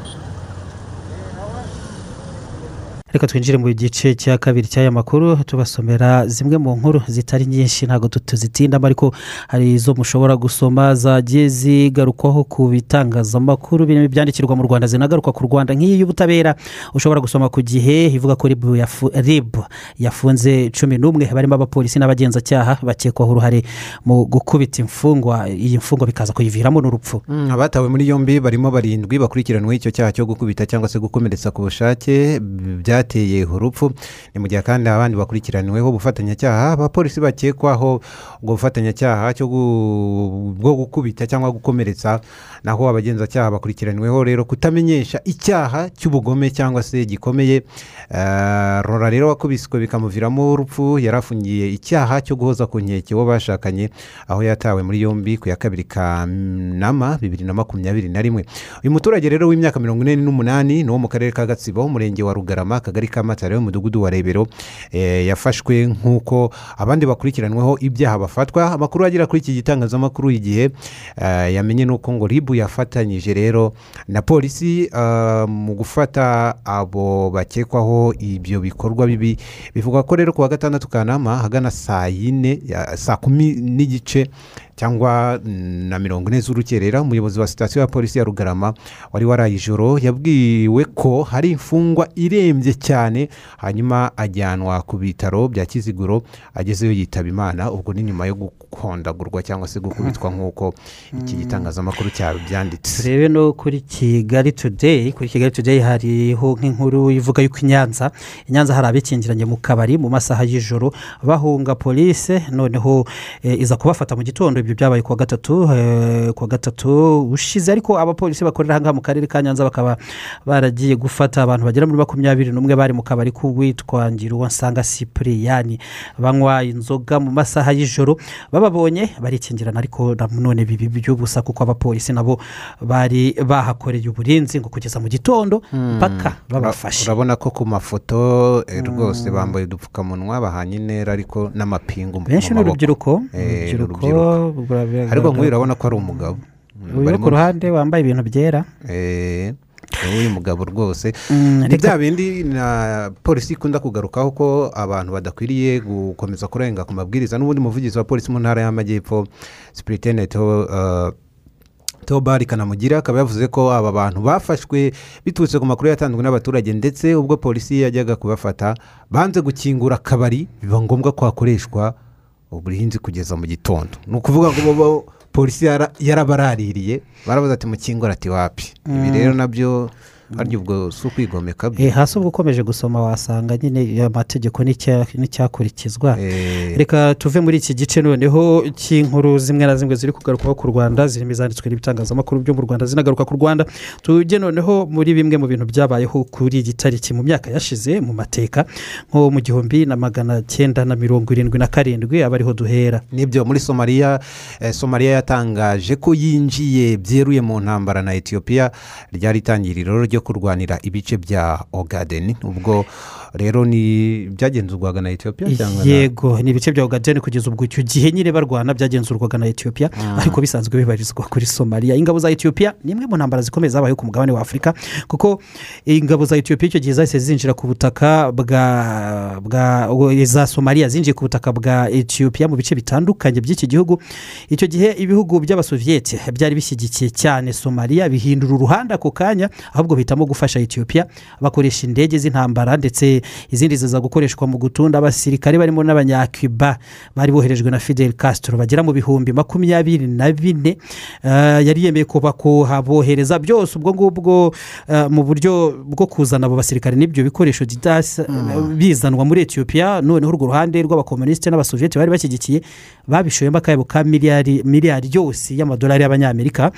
Reka twinjire mu gice cya kabiri cy'aya makuru tubasomera zimwe mu nkuru zitari nyinshi ntabwo tuzitindamo ariko hari izo mushobora gusoma zagiye zigarukwaho ku bitangazamakuru birimo ibyandikirwa mu rwanda zinagaruka ku rwanda nk'iyi y'ubutabera. Ushobora gusoma ku gihe ivuga ko rib yafu- rib yafunze cumi n'umwe barimo abapolisi n'abagenzacyaha bakekwaho uruhare mu gukubita imfungwa iyi mfungwa bikaza kuyiviramo n'urupfu. Mm, abatawe muri yombi barimo barindwi bakurikiranweho icyo cyaha cyo gukubita cyangwa se gukomeretsa ku bushake b- byateye urupfu. Ni mu gihe kandi abandi bakurikiranyweho ubufatanyacyaha abapolisi bakekwaho ubwo bufatanyacyaha bwo gukubita cyangwa gukomeretsa naho abagenzacyaha bakurikiranyweho rero kutamenyesha icyaha cy'ubugome cyangwa se gikomeye. Eh, rora rero wakubiswe bikamuviramo urupfu yari afungiye icyaha cyo guhoza ku nkeke uwo bashakanye aho yatawe muri yombi ku ya kabiri kanama bibiri na makumyabiri na rimwe. Uyu muturage rero w'imyaka mirongo ine n'umunani ni uwo mu karere ka gatsibo umurenge wa rugarama akagari ka matare umudugudu wa rebero. Eh, yafashwe nk'uko abandi bakurikiranweho ibyaha bafatwa. Amakuru agera kuri iki gitangazamakuru igihe eh, yamenye n'uko ngo ribu yafatanyije rero na polisi eh, mu gufata abo bakekwaho ibyo bikorwa bibi. Bivuga ko rero ku wa gatandatu kanama hagana saa yine saa kumi n'igice cyangwa na mirongo ine z'urukerera umuyobozi wa sitasiyo ya polisi ya rugarama wari waraye ijoro yabwiwe ko hari imfungwa irembye cyane hanyuma ajyanwa ku bitaro bya kiziguro agezeyo yitaba imana. Ubwo ni nyuma yo gukondagurwa cyangwa se gukubitwa nk'uko iki gitangazamakuru cyabyanditse turebe no kuri kigali today kuri kigali today hariho nk'inkuru ivuga yuko i nyanza i nyanza hari abikingiranye mu kabari mu masaha y'ijoro bahunga polise noneho eh, iza kubafata mu gitondo ibyo byabaye kuwa gatatu eh, kuwa gatatu ushize ariko abapolisi bakorera aha ngaha mu karere ka nyanza bakaba baragiye gufata abantu bagera muri makumyabiri n'umwe bari mu kabari k'uwitwa ngiruwansanga sipuriyani banywa inzoga mu masaha y'ijoro bababonye barikingirana ariko na none bibi by'ubusa kuko abapolisi nabo bari bahakoreye uburinzi ngo kugeza mu gitondo mpaka babafashe urabona ko ku mafoto eh, rwose bambaye udupfukamunwa bahanye intera ariko n'amapingu mu benshi ni maboko. urubyiruko Eh, urubyiruko urubyiruko. Ariko nk'uyu urabona ko ari umugabo. Uyu ku ruhande wambaye ibintu byera. Eh, uyu mugabo rwose. Mm, ni bya bindi na polisi ikunda kugarukaho ko abantu badakwiriye gukomeza kurenga ku mabwiriza n'ubundi muvugizi wa polisi mu ntara y'amajyepfo sipiriteneti Theobald Kanamugira akaba yavuze ko aba bantu bafashwe biturutse ku makuru yatanzwe n'abaturage ndetse ubwo polisi yajyaga kubafata banze gukingura akabari biba ngombwa ko hakoreshwa uburinzi kugeza mu gitondo ni ukuvuga ngo polisi yara- yarabaraririye baravuze ati mukingura ati wapi ibi Mm. rero na byo harya ubwo si ukwigomeka byo Eh, hasi ubwo ukomeje gusoma wasanga nyine amategeko n'icya- n'icyakurikizwa. Reka tuve muri iki gice noneho cy'inkuru zimwe na zimwe ziri kugarukaho ku rwanda zirimo izanditswe n'ibitangazamakuru byo mu rwanda zinagaruka ku rwanda. Tujye noneho muri bimwe mu bintu byabayeho kuri iyi tariki mu myaka yashize mu mateka nko mu gihumbi na magana cyenda na mirongo irindwi na karindwi aba ariho duhera. Nibyo muri somaliya eh, somaliya yatangaje ko yinjiye byeruye mu ntambara na etiyopiya ryari itangiriro ryo kurwanira ibice bya ogadeni ubwo rero ni byagenzurwaga na etiyopiya yego ni ibice bya ogadeni kugeza ubwo icyo gihe nyine barwana byagenzurwaga na etiyopiya ariko bisanzwe bibarizwa kuri somaliya ingabo za etiyopiya ni imwe mu ntambara zikomeye zabayeho ku mugabane wa afurika kuko ingabo za etiyopiya icyo gihe zahise zinjira ku butaka bwa bwa za somaliya zinjiye ku butaka bwa etiyopiya mu bice bitandukanye by'iki gihugu. Icyo gihe ibihugu by'abasoviyete byari bishyigikiye cyane somaliya bihindura uruhande ako kanya ahubwo bahitamo gufasha etiyopiya bakoresha indege z'intambara ndetse izindi ziza gukoreshwa mu gutunda abasirikare barimo n'abanyacuba bari boherejwe na fidel castro. Bagera mu bihumbi makumyabiri na bine Eh, yari yemeye kuba kuhabohereza byose ubwo ngubwo eh, mu buryo bwo kuzana abo basirikare n'ibyo bikoresho didasi bizanwa muri etiyopiya noneho urwo ruhande rw'abakomunisite n'abasoviyeti bari bashyigikiye babishoyemo akayabo ka miliyari yose y'amadolari y'abanyamerika.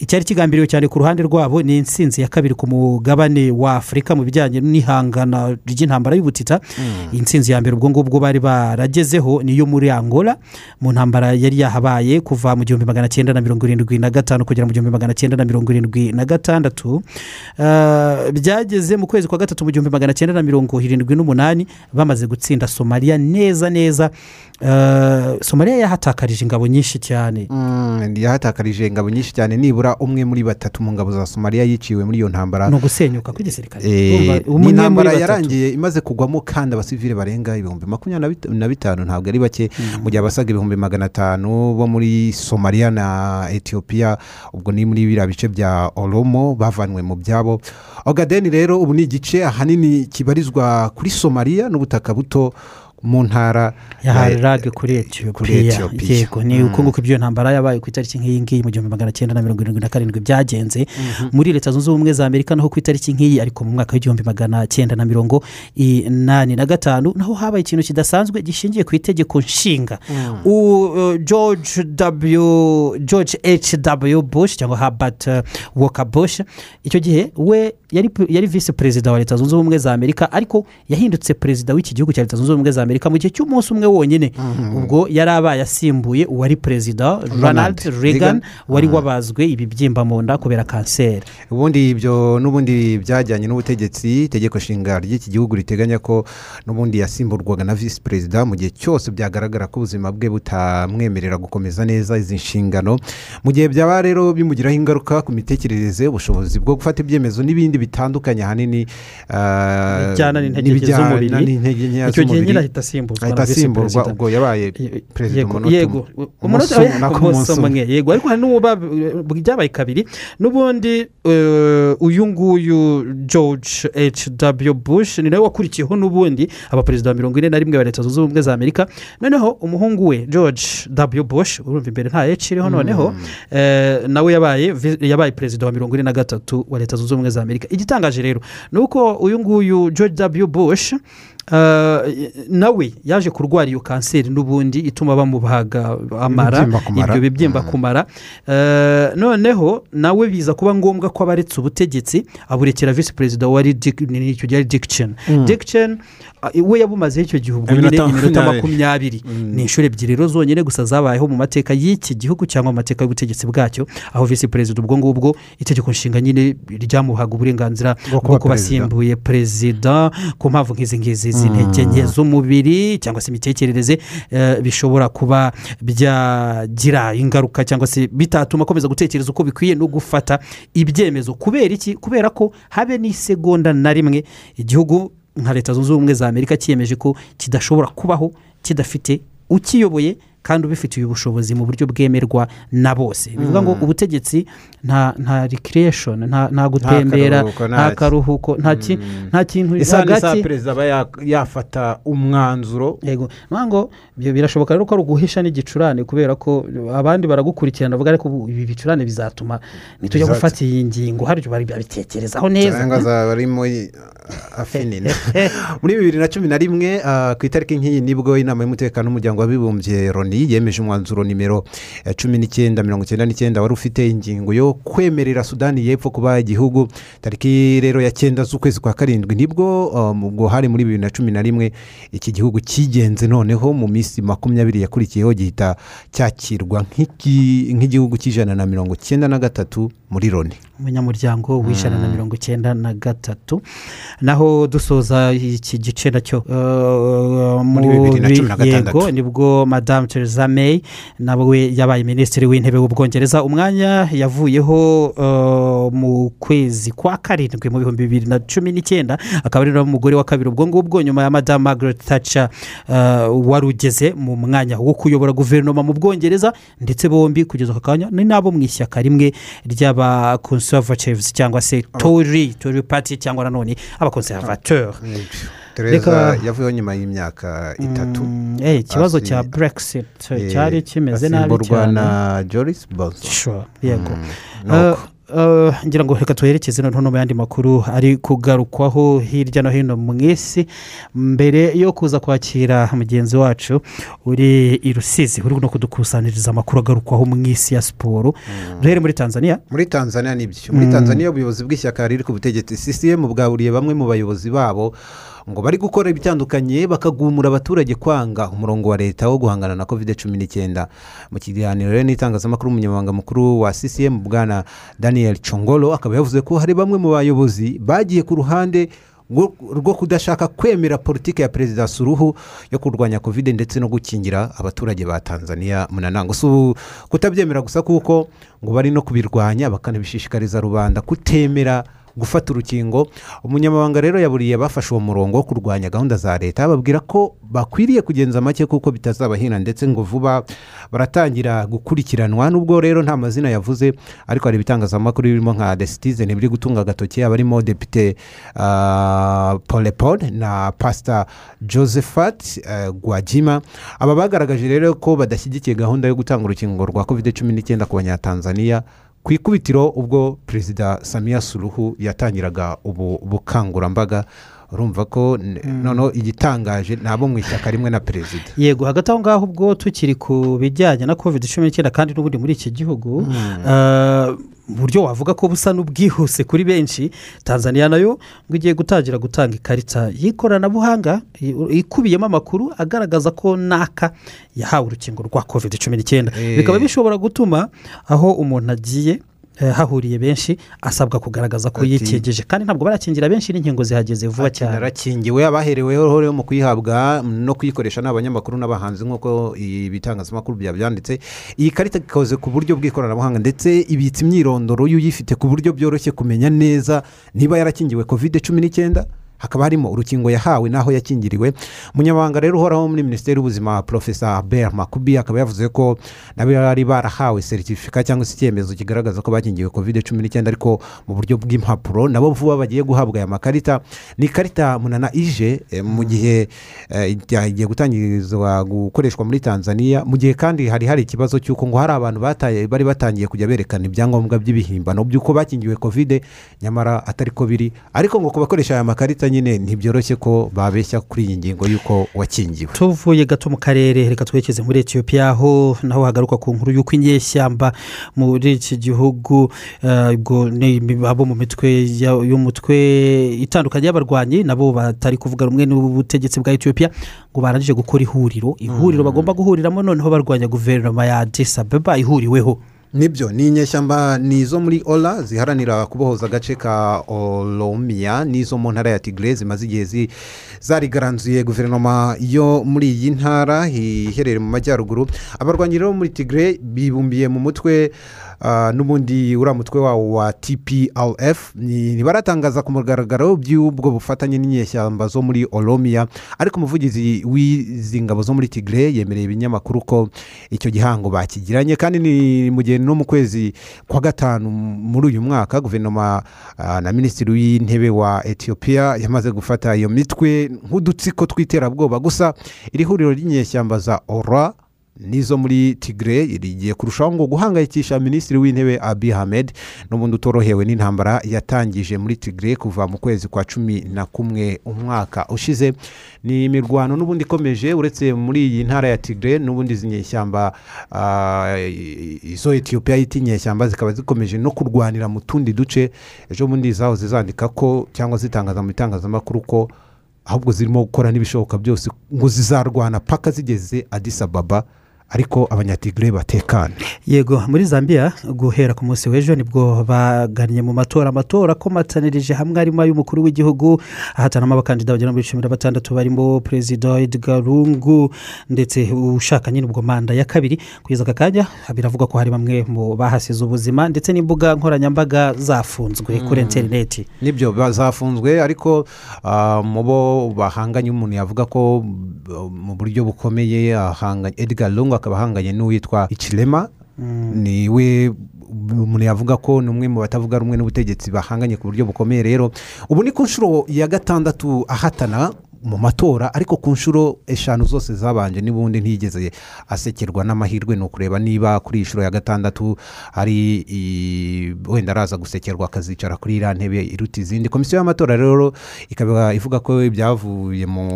Icyari kigambiriwe cyane ku ruhande rwabo ni insinzi ya kabiri ku mugabane wa afurika mu bijyanye n'ihangana ry'intambara y'ubutita. Insinzi ya mbere ubwo ngubwo bari baragezeho niyo muri angola mu ntambara yari yahabaye kuva mu gihumbi magana cyenda na mirongo irindwi na gatanu kugera mu gihumbi magana cyenda na mirongo irindwi na gatandatu. Ah, byageze mu kwezi kwa gatatu mu gihumbi magana cyenda na mirongo irindwi n'umunani bamaze gutsinda somaliya neza neza. Somaliya yahatakarije ingabo nyinshi cyane. Mm, yahatakarije ingabo nyinshi cyane. Nibura umwe muri batatu mu ngabo za somaliya yiciwe muri iyo ntambara. Ni ugusenyuka kw'igisirikare. Eh, ni intambara yarangiye imaze kugwamo kandi abasivile barenga ibihumbi makumyabiri na bit- na bitanu. Ntabwo ari bake. Mu gihe abasaga ibihumbi magana atanu bo muri somaliya na etiyopiya ubwo ni muri biriya bice bya oromo bavanwe mu byabo. Ogadeni rero ubu ni igice ahanini kibarizwa kuri somaliya n'ubutaka buto. Mu ntara ya ya- harage kuri etiyopiya yego ni uko nguko ibyo ntambara yabaye ku itariki nk'iyi ngiyi mu gihumbi magana cyenda na mirongo irindwi na karindwi byagenze. Muri leta zunze ubumwe za amerika naho ku itariki nk'iyi ariko mu mwaka w'igihumbi magana cyenda na mirongo inani na gatanu naho habaye ikintu kidasanzwe gishingiye ku itegeko nshinga. U- uh, george w george h w bush cyangwa herbert uh, walker bush icyo gihe we yari yari visi perezida wa leta zunze ubumwe za amerika ariko yahindutse perezida w'iki gihugu cya leta zunze ubumwe za amerika mu gihe cy'umunsi umwe wonyine. Ubwo yari abaye asimbuye uwari perezida ronald reagan wari wabazwe ibibyimba mu nda kubera kanseri. Ubundi ibyo n'ubundi byajyanye n'ubutegetsi itegeko nshinga ry'iki gihugu riteganya ko n'ubundi yasimburwaga na visi perezida mu gihe cyose byagaragara ko ubuzima bwe butamwemerera gukomeza neza izi nshingano. Mu gihe byaba rero bimugiraho ingaruka ku mitekerereze ubushobozi bwo gufata ibyemezo n'ibindi bitandukanye ahanini ah, bijyana n'intege z'umubiri. icyo gihe nyine ahita ahita na visi asimburwa ubwo yabaye perezida umunota yego umunota Umunsi umwe, yego ariko hari n'uwo ba- byabaye kabiri. N'ubundi eh, uyu nguyu george h w bush ni nawe wakurikiyeho n'ubundi abaperezida mirongo ine na rimwe ba leta zunze ubumwe za amerika noneho umuhungu we george w bush urumva imbere nta h iriho noneho eh, nawe yabaye yabaye perezida wa mirongo ine na gatatu wa leta zunze ubumwe za amerika. Igitangaje rero ni uko uyu nguyu george w bush eh, nawe yaje kurwara iyo kanseri n'ubundi ituma bamubaga amara ibyo bibyimba ku mara. Eh, noneho nawe biza kuba ngombwa ko abaretse ubutegetsi aburekera visi perezida ni- icyo gihe chen. Mm. ah, we yabumazeho icyo gihe ubwo nyine Iminota makumyabiri. makumyabiri ni inshuro ebyiri. Rero zonyine gusa zabayeho mu mateka y'iki gihugu cyangwa mu mateka y'ubutegetsi bwacyo aho visi perezida ubwo ngubwo itegeko nshinga nyine ryamuhaga uburenganzira Bwo kuba asimbuye perezida ku mpamvu nk'izi ngizi Mm. z'intege nke z'umubiri cyangwa se imitekerereze eh, bishobora kuba byagira ingaruka cyangwa se bitatuma akomeza gutekereza uko bikwiye no gufata ibyemezo kubera iki kubera ko habe n'isegonda na rimwe igihugu nka leta zunze ubumwe za amerika cyiyemeje ko kidashobora kubaho kidafite ukiyoboye kandi ubifitiye ubushobozi mu buryo bwemerwa na bose. Bivuga ngo Mm. ubutegetsi nta nta recreation nta gutembera nta karuhuko nta nta kintu hagati. perezida aba ya- yafata umwanzuro. Yego. Ngo birashoboka rero ko ari uguhisha n'igicurane kubera ko abandi baragukurikirana bavuga ariko ibi bicurane bizatuma nitujya gufata iyi ngingo. Hari ibyo babitekerezaho neza. Cyangwa azaba arimo afinina muri bibiri na cumi na rimwe ah, ku itariki nk'iyi ni bwo inama y'umutekano w'umuryango w'abibumbye loni yemeje umwanzuro nimero eh, cumi n'icyenda mirongo icyenda n'icyenda. Wari ufite ingingo yo kwemerera sudani y'epfo kuba igihugu. Tariki rero ya cyenda z'ukwezi kwa karindwi ni bwo um, ubwo hari muri bibiri na cumi na rimwe iki gihugu cyigenze. Noneho mu minsi makumyabiri yakurikiyeho gihita cyakirwa nk'igi- nk'igihugu cy'ijana na mirongo icyenda na gatatu muri loni. Umunyamuryango w'ijana na mirongo icyenda na gatatu. Naho dusoza iki gice na cyo uh, Muri mu bibiri na cumi na gatandatu. yego ni bwo madamu theresa may nawe yabaye minisitiri w'intebe w'ubwongereza. Umwanya yavuyeho uh, mu kwezi kwa karindwi mu bihumbi bibiri na cumi n'icyenda akaba ari nawe umugore wa kabiri. Ubwo ngubwo nyuma ya madamu margaret thatcher uh, wari ugeze mu mwanya wo kuyobora guverinoma mu bwongereza ndetse bombi kugeza aka kanya ni nabo mu ishyaka rimwe ry'aba conservatives cyangwa se tori tori party cyangwa nanone abakonservateur. Tereza yavuyeho nyuma y'imyaka itatu. Eh, ikibazo cya brexit eh, cyari kimeze nabi cyane. na joris bonso Sure, yego. Mm, Uh, uh, ngira ngo reka tuherekeze noneho no mu yandi makuru ari kugarukwaho hirya no hino mu isi. Mbere yo kuza kwakira mugenzi wacu uri i rusizi uri no kudukusanyiriza amakuru agarukwaho mu isi ya siporo. Duhere muri tanzania? Muri tanzania ni byo muri Mm. tanzania ubuyobozi bw'ishyaka riri ku butegetsi sisiyemu bwaburiye bamwe mu bayobozi babo ngo bari gukora ibitandukanye bakagumura abaturage kwanga umurongo wa leta wo guhangana na covid cumi n'icyenda mu kiganiro rero n'itangazamakuru umunyamabanga mukuru wa sisiyemu bwana daniel congolo akaba yavuze ko hari bamwe mu bayobozi bagiye ku ruhande rwo kudashaka kwemera politiki ya perezida suruhu yo kurwanya covid ndetse no gukingira abaturage ba tanzania munanango si kutabyemera gusa kuko ngo bari no kubirwanya bakanabishishikariza rubanda kutemera gufata urukingo. Umunyamabanga rero yaburiye abafashe uwo murongo wo kurwanya gahunda za leta bababwira ko bakwiriye kugenza make kuko bitazabahina ndetse ngo vuba. Baratangira gukurikiranwa nubwo rero nta mazina yavuze ariko hari ibitangazamakuru birimo nka the citizen biri gutunga agatoki abarimo depite uh, pole paul na pasita josephat uh, gwajima. Aba bagaragaje rero ko badashyigikiye gahunda yo gutanga urukingo rwa covid cumi n'icyenda ku banyatanzaniya ku ikubitiro ubwo perezida samiya suruhu yatangiraga ubu bukangurambaga urumva ko n- noneho igitangaje ni abo mu ishyaka rimwe na perezida. Yego hagati aho ngaho ubwo tukiri ku bijyanye na covid cumi n'icyenda kandi n'ubundi muri iki gihugu uh, uburyo wavuga ko busa n'ubwihuse kuri benshi tanzania na yo ngo igiye gutangira gutanga ikarita y'ikoranabuhanga ikubiyemo amakuru agaragaza ko naka yahawe urukingo rwa covid cumi n'icyenda. Eh. bikaba bishobora gutuma aho umuntu agiye hahuriye benshi asabwa kugaragaza ko yikingije kandi ntabwo barakingira benshi n'inkingo zihageze vuba cyane. Narakingiwe abahereweho rero mu kuy'ihabwa no kuyikoresha ni abanyamakuru n'abahanzi nk'uko ibitangazamakuru byabyanditse. Iyi karita ikoze ku buryo bw'ikoranabuhanga ndetse ibitse imyirondoro y'uyifite ku buryo byoroshye kumenya neza niba yarakingiwe covid cumi n'icyenda. Hakaba harimo urukingo yahawe n'aho yakingiriwe. Umunyamabanga rero uhoraho muri minisiteri y'ubuzima profesa albert makubi akaba yavuze ko nabo bari barahawe seritifika cyangwa se icyemezo kigaragaza ko bakingiwe covid cumi n'icyenda ariko mu buryo bw'impapuro. Nabo vuba bagiye guhabwa aya makarita. Ni ikarita munana ije eh, mu gihe eh, igiye gutangirizwa gukoreshwa muri tanzania. Mu gihe kandi hari hari ikibazo cy'uko ngo hari abantu bari batangiye kujya berekana ibyangombwa by'ibihimbano by'uko bakingiwe covid nyamara atari ko biri. Ariko ngo ku bakoresha aya makarita nyine ntibyoroshye ko babeshya kuri iyi ngingo y'uko wakingiwe. Tuvuye gato mu karere reka twerekeze muri etiyopiya aho naho hagaruka ku nkuru y'uko inyeshyamba muri iki gihugu eh, ubwo ni abo mu mitwe y'umutwe itandukanye y'abarwanyi nabo batari kuvuga rumwe n'ubutegetsi bwa etiyopiya ngo barangije gukora ihuriro. Ihuriro bagomba guhuriramo noneho barwanya guverinoma ya Addis Ababa ihuriweho. Ni byo ni inyeshyamba ni izo muri ora ziharanira kubohoza agace ka oromiya n'izo mu ntara ya tigre zimaze igihe zi- zarigaranzuye guverinoma yo muri iyi ntara iherereye mu majyaruguru. Abarwanyi rero muri tigre bibumbiye mu mutwe ah, n'ubundi uriya mutwe wawo wa tplf ntibaratangaza ku mugaragaro by'ubwo bufatanye n'inyeshyamba zo muri oromiya ariko umuvugizi w'izi ngabo zo muri tigre yemereye ibinyamakuru ko icyo gihango bakigiranye. Kandi ni mu gihe no mu kwezi kwa gatanu muri uyu mwaka guverinoma ah, na minisitiri w'intebe wa etiyopiya yamaze gufata iyo mitwe nk'udutsiko tw'iterabwoba. Gusa iri huriro ry'inyeshyamba za ora n'izo muri tigre rigiye kurushaho ngo guhangayikisha minisitiri w'intebe abi hamed n'ubundi utorohewe n'intambara yatangije muri tigre kuva mu kwezi kwa cumi na kumwe umwaka ushize. Ni imirwano n'ubundi ikomeje uretse muri iyi ntara ya tigre n'ubundi izi nyeshyamba ah, izo etiyopiya yita inyeshyamba zikaba zikomeje no kurwanira mu tundi duce. Ejo bundi zahoze zandika ko cyangwa zitangaza mu bitangazamakuru ko ahubwo zirimo gukora n'ibishoboka byose ngo zizarwana paka zigeze Addis Ababa ariko abanyatigre batekana. Yego muri zambia guhera ku munsi w'ejo ni bwo bagannye mu matora amatora akomatanirije hamwe arimo ay'umukuru w'igihugu ahatanamo abakandida bagera muri cumi na batandatu barimo perezida edgar lungu ndetse ushaka nyine ubwo manda ya kabiri. Kugeza aka kanya biravugwa ko hari bamwe mu bahasize ubuzima ndetse n'imbuga nkoranyambaga zafunzwe kuri Mm. interineti ni byo bazafunzwe ariko ah, mu bo bahanganye umuntu yavuga ko mu buryo bukomeye ahanganye edgar lungu akaba ahanganye n'uwitwa ikirema. Niwe umuntu yavuga ko ni umwe mu batavuga rumwe n'ubutegetsi bahanganye ku buryo bukomeye rero. Ubu ni ku nshuro ya gatandatu ahatana. Mu matora ariko ku nshuro eshanu zose zabanje n'ubundi ntiyigeze asekerwa n'amahirwe ni ukureba niba kuri iyi nshuro ya gatandatu ari wenda araza gusekerwa akazicara kuri iriya ntebe iruta izindi. Komisiyo y'amatora rero ikaba ivuga ko ibyavuye mu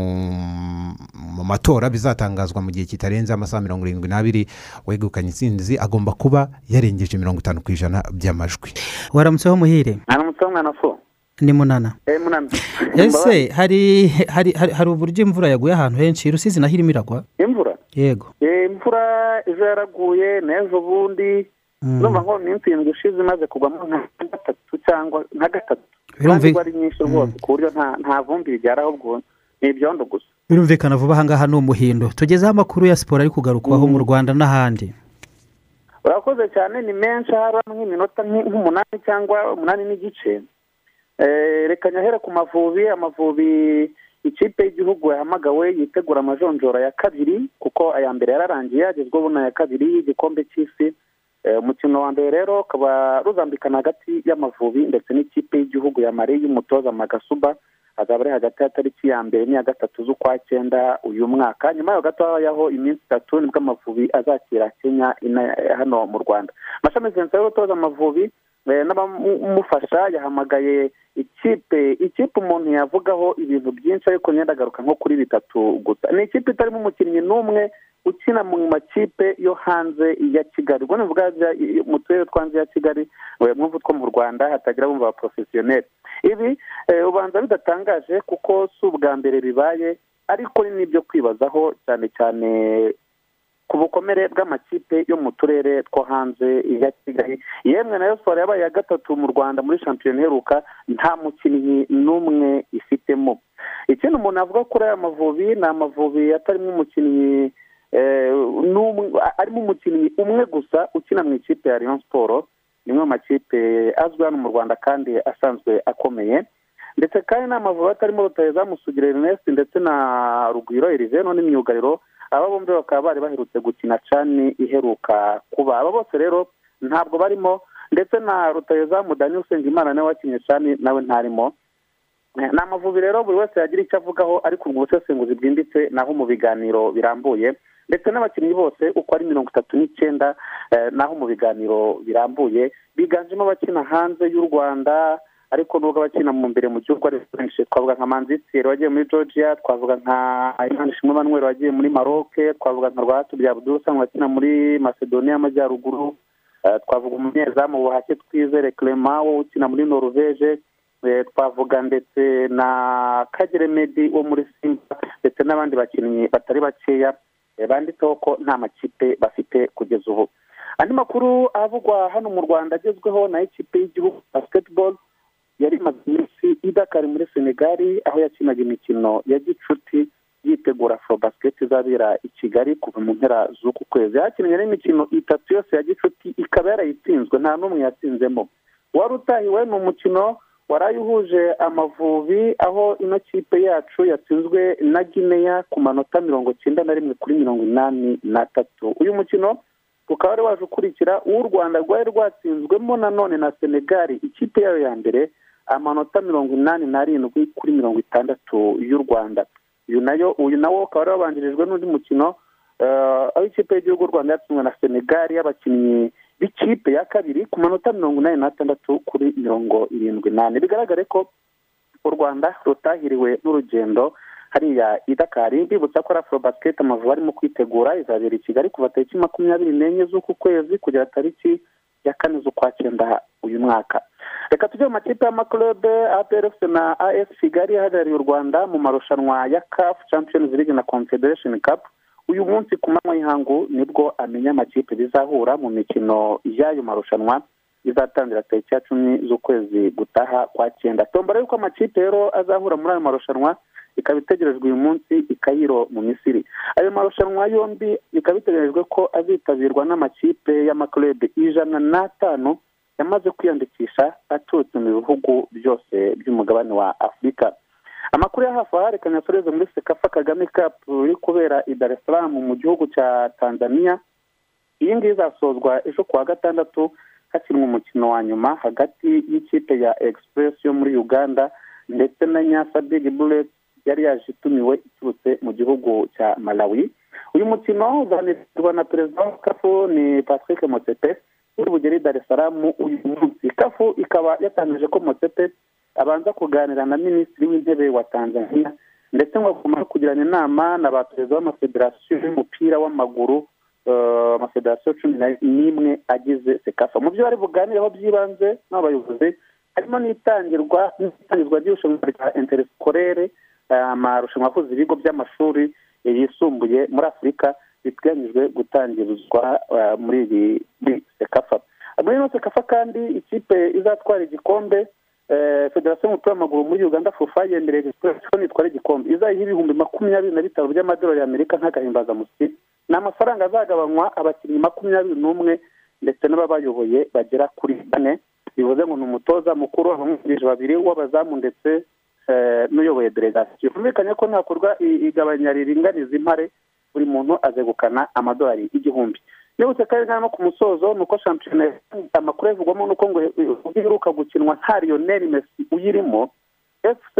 mu matora bizatangazwa mu gihe kitarenze amasaha mirongo irindwi n'abiri wegukanye intsinzi agomba kuba yarengeje mirongo itanu ku ijana by'amajwi. Waramutseho muhire? Aramutseho mwana fo ni munana. Eh munana ese hari hari hari hari uburyo imvura yaguye ahantu henshi? Rusizi naho irimo iragwa imvura? Yego. Eh, imvura ejo yaraguye n'ejo bundi. Numva ngo mu minsi irindwi ishize imaze kugwamo nka gatatu cyangwa nka gatatu. Kandi ari nyinshi rwose ku buryo nta vumbi rigera ahubwo ni ibyondo gusa. Birumvikana vuba aha ngaha ni umuhindo. Tugezeho amakuru ya siporo ari kugarukwaho mu rwanda n'ahandi. Urakoze cyane ni menshi haba nk'iminota nk'i- nk'umunani cyangwa umunani n'igice. Eh, reka nyahere ku mavubi. Amavubi ikipe y'igihugu yahamagawe yitegura amajonjora ya kabiri kuko aya mbere yararangiye agezweho n'aya kabiri y'igikombe cy'isi. Eh, umukino wa mbere rero ukaba ruzambikana hagati y'amavubi ndetse n'ikipe y'igihugu ya mari y'umutoza magasuba. Azaba ari hagati ya tariki ya mbere n'iya gatatu z'ukwa cyenda uyu mwaka. Nyuma yaho gato habayeho iminsi itatu ni bwo amavubi azakira kenya ina- hano mu rwanda. Mashami vincent utoza amavubi eh, n'abamufasha yahamagaye ikipe ikipe umuntu yavugaho ibintu byinshi ariko ngenda agaruka nko kuri bitatu gusa. Ni ikipe itarimo umukinnyi n'umwe ukina mu makipe yo hanze ya kigali. Ubwo nivuga bya- mu turere two hanze ya kigali eh, mwumva two mu rwanda hatagira bumva abaporofesiyoneri ibi eh, ubanza bidatangaje kuko si ubwa mbere bibaye ariko ni n'ibyo kwibazaho cyane cyane ku bukomere bw'amakipe yo mu turere two hanze ya kigali. Yemwe na yo siporo yabaye iya gatatu mu rwanda muri shampiyona iheruka nta mukinnyi n'umwe ifitemo. Ikindi umuntu avuga kuri aya mavubi ni amavubi atarimo umukinnyi eh, arimo umukinnyi umwe gusa ukina mu ikipe ya rayon siporo ni mu makipe azwi hano mu rwanda kandi asanzwe akomeye. Ndetse kandi n'amavubi atarimo rutayezamu sugira ernest ndetse na rugwiro eriveno n'imyugariro aba bombi bakaba bari baherutse gukina cani iheruka kuba. Aba bose rero ntabwo barimo ndetse na rutayezamu dani usengimana nawe wakinnye cani nawe ntarimo. Eh, ni amavubi rero buri wese yagira icyo avugaho ariko ubwo busesenguzi bwimbitse naho mu biganiro birambuye. Ndetse n'abakinnyi bose uko ari mirongo itatu n'icyenda eh, naho mu biganiro birambuye biganjemo abakina hanze y'u rwanda ariko nubwo abakina mu mbere mu gihugu ari benshi. Twavuga nka manzitiri wagiye muri georgia twavuga nka imana ishimwe manuel wagiye muri maroc twavuga nka rwatubya abdul usanzwe akina muri macedonia y'amajyaruguru Eh, twavuga umunyezamu buhake twizere clement wo ukina muri norvege Eh, twavuga ndetse na kagere medi wo muri simba ndetse n'abandi bakinnyi batari bakeya eh, banditseho ko nta makipe bafite kugeza ubu. Andi makuru avugwa hano mu rwanda agezweho na ikipe y'igihugu basketball yari imaze iminsi idakari muri senegali aho yakinaga imikino ya gicuti yitegura afro basket izabera i kigali kuva mu mpera z'uku kwezi. Hakinnye n'imikino itatu yose ya gicuti ikaba yarayitsinzwe nta n'umwe yatsinzemo. Wari utahiwe ni umukino waraye uhuje amavubi aho ino kipe yacu yatsinzwe na gineya ku manota mirongo cyenda na rimwe kuri mirongo inani n'atatu uyu mukino ukaba wari waje ukurikira uw'u rwanda rwari rwatsinzwemo nanone na senegali ikipe yayo ya mbere amanota mirongo inani n'arindwi kuri mirongo itandatu y'u rwanda. Uyu na yo uyu nawo ukaba wari wabanjirijwe n'undi mukino eh, aho ikipe y'igihugu rwanda yatsinzwe na senegali y'abakinnyi b'ikipe ya kabiri ku manota mirongo inani n'atandatu kuri mirongo irindwi n'ane. Bigaragare ko u rwanda rutahiriwe n'urugendo hariya i dakari mbibutsa ko afro basket amavubi arimo kwitegura izabera i kigali kuva tariki makumyabiri n'enye z'uku kwezi kugera tariki ya kane z'ukwa cyenda uyu mwaka. Reka tujye mu makipe y'amaklube APRFC na as kigali ahagarariye u rwanda mu marushanwa ya caf champions league na confederation cup. Uyu munsi ku manywa y'ihangu ni bwo amenya amakipe bizahura mu mikino y'ayo marushanwa izatangira tariki ya cumi z'ukwezi gutaha kwa cyenda. Tombora yuko amakipe rero azahura muri ayo marushanwa ikaba itegerejwe uyu munsi i kayiro mu misiri. Ayo marushanwa yombi bikaba bitegerejwe ko azitabirwa n'amakipe y'amaklube ijana n'atanu yamaze kwiyandikisha aturutse mu bihugu byose by'umugabane wa afurika amakuru ya hafi aha reka nyasoreze muri sekafa kagame kapu iri kubera i mu gihugu cya tanzania. Iyi ngiyi izasozwa ejo ku wa gatandatu hakinwa umukino wa nyuma hagati y'ikipe ya express yo muri uganda ndetse na nyasa big bullet yari yaje itumiwe iturutse mu gihugu cya malawi. Uyu mukino uzanitirwa na perezida wa kafu ni patrick motsepe uri bugere i salaam uyu munsi. Kafu ikaba yatangije ko motsepe abanza kuganira na minisitiri w'intebe wa tanzania ndetse ngo no kugirana inama na ba perezida w'amafederasiyo y'umupira w'amaguru eh, amafederasiyo cumi n'imwe agize sekafa mu byo bari buganireho by'ibanze n'abayobozi harimo n'itangirwa ry'irushanwa rya interesikorere amarushanwa ahuza ibigo by'amashuri eh, yisumbuye muri afurika biteganyijwe gutangirizwa eh, muri muri sekafa. Muri ino sekafa kandi ikipe izatwara igikombe eh, federasiyo y'umupira w'amaguru muri uganda fufa yemereye ko nitwara igikombe. Izayiha ibihumbi makumyabiri na bitanu by'amadolari y'amerika nk'agahimbazamusyi ni amafaranga azagabanywa abakinnyi makumyabiri n'umwe ndetse n'ababayoboye bagera kuri bane. Bivuze ngo ni umutoza mukuru abamwungirije babiri w'abazamu ndetse eh, n'uyoboye delegasiyo byumvikanye ko ntakorwa igabanya riringaniza impare buri muntu azegukana amadolari igihumbi. Nibutse kandi no ku musozo ni uko shampiyona amakuru avugwamo ni uko ngo iheruka gukinwa nta lionel messi uyirimo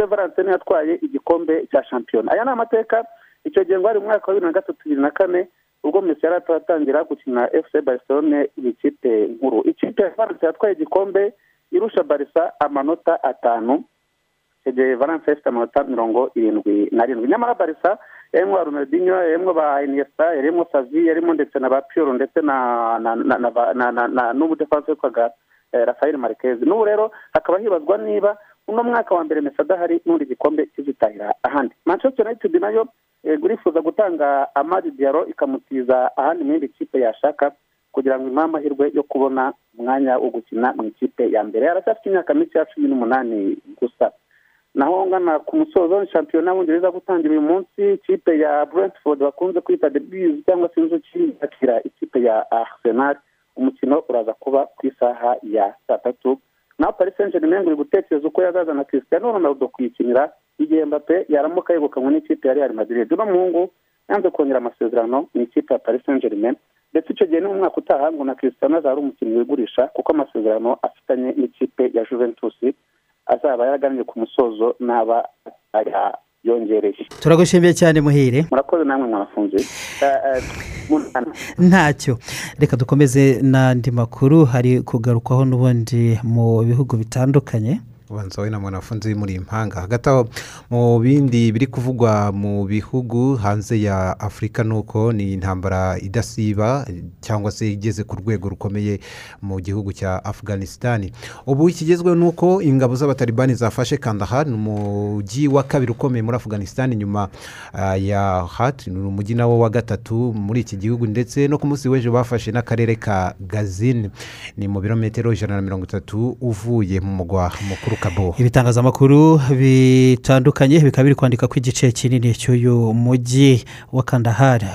valence niyo yatwaye igikombe cya shampiyona aya ni amateka icyo gihe ngo hari mu mwaka wa bibiri na gatatu bibiri na kane ubwo messi yari ataratangira gukina fc barcelone iyi kipe nkuru. Ikipe ya valence yatwaye igikombe irusha barisa amanota atanu. Gihe valence ifite amanota mirongo irindwi n'arindwi nyamara barisa yarimo ronaldinho yarimo ba iniesta yarimo savi yarimo ndetse na ba piyoro ndetse na na na na na na na n'umudefansi witwaga eh, rafael marquez. N'ubu rero hakaba hibazwa niba uno mwaka wa mbere mesa adahari n'undi gikombe kizitahira ahandi. Manchester united na yo eh, irifuza gutanga amadi diaro ikamutiza ahandi mu yindi kipe yashaka kugira ngo imuhe amahirwe yo kubona umwanya wo gukina mu ikipe ya mbere. Aracyafite imyaka mike ya cumi n'umunani gusa. Naho ngana ku musozo ni shampiyona y'ubwongereza gutangira uyu munsi ikipe ya brentford bakunze kwita the bees cyangwa se inzuki yakira ikipe ya arsenal. Umukino uraza kuba ku isaha ya saa tatu naho paris saint germain iri gutekereza uko yazazana cristiano ronaldo kuyikinira igihe mbappe yaramuka yegukanywe n'ikipe ya real madrid. Uno muhungu yanze kongera amasezerano mu ikipe ya paris saint germain ndetse icyo gihe ni mu mwaka utaha ngo na cristiano azaba ari umukinnyi wigurisha kuko amasezerano afitanye n'ikipe ya juventus. Azaba yaraganiriye ku musozo n'aba yongereye turagushimiye cyane muhire. Murakoze namwe mwarafunze ntacyo. Reka dukomeze n'andi makuru. Hari kugarukwaho n'ubundi mu bihugu bitandukanye. Ubanza wowe na mwanafunzi muri impanga hagati aho mu bindi biri kuvugwa mu bihugu hanze ya afurika ni uko ni intambara idasiba cyangwa se igeze ku rwego rukomeye mu gihugu cya afganisitani ubu ikigezweho ni uko ingabo z'abatalibani zafashe kandahar ni umujyi wa kabiri ukomeye muri afganisitani nyuma ah, ya hati ni umujyi nawo wa gatatu muri iki gihugu ndetse no ku munsi w'ejo bafashe n'akarere ka gazini ni mu birometero ijana na mirongo itatu uvuye mu mugwa mukuru. Ibitangazamakuru bitandukanye bikaba biri kwandika ko igice kinini cy'uyu mujyi wa kandahari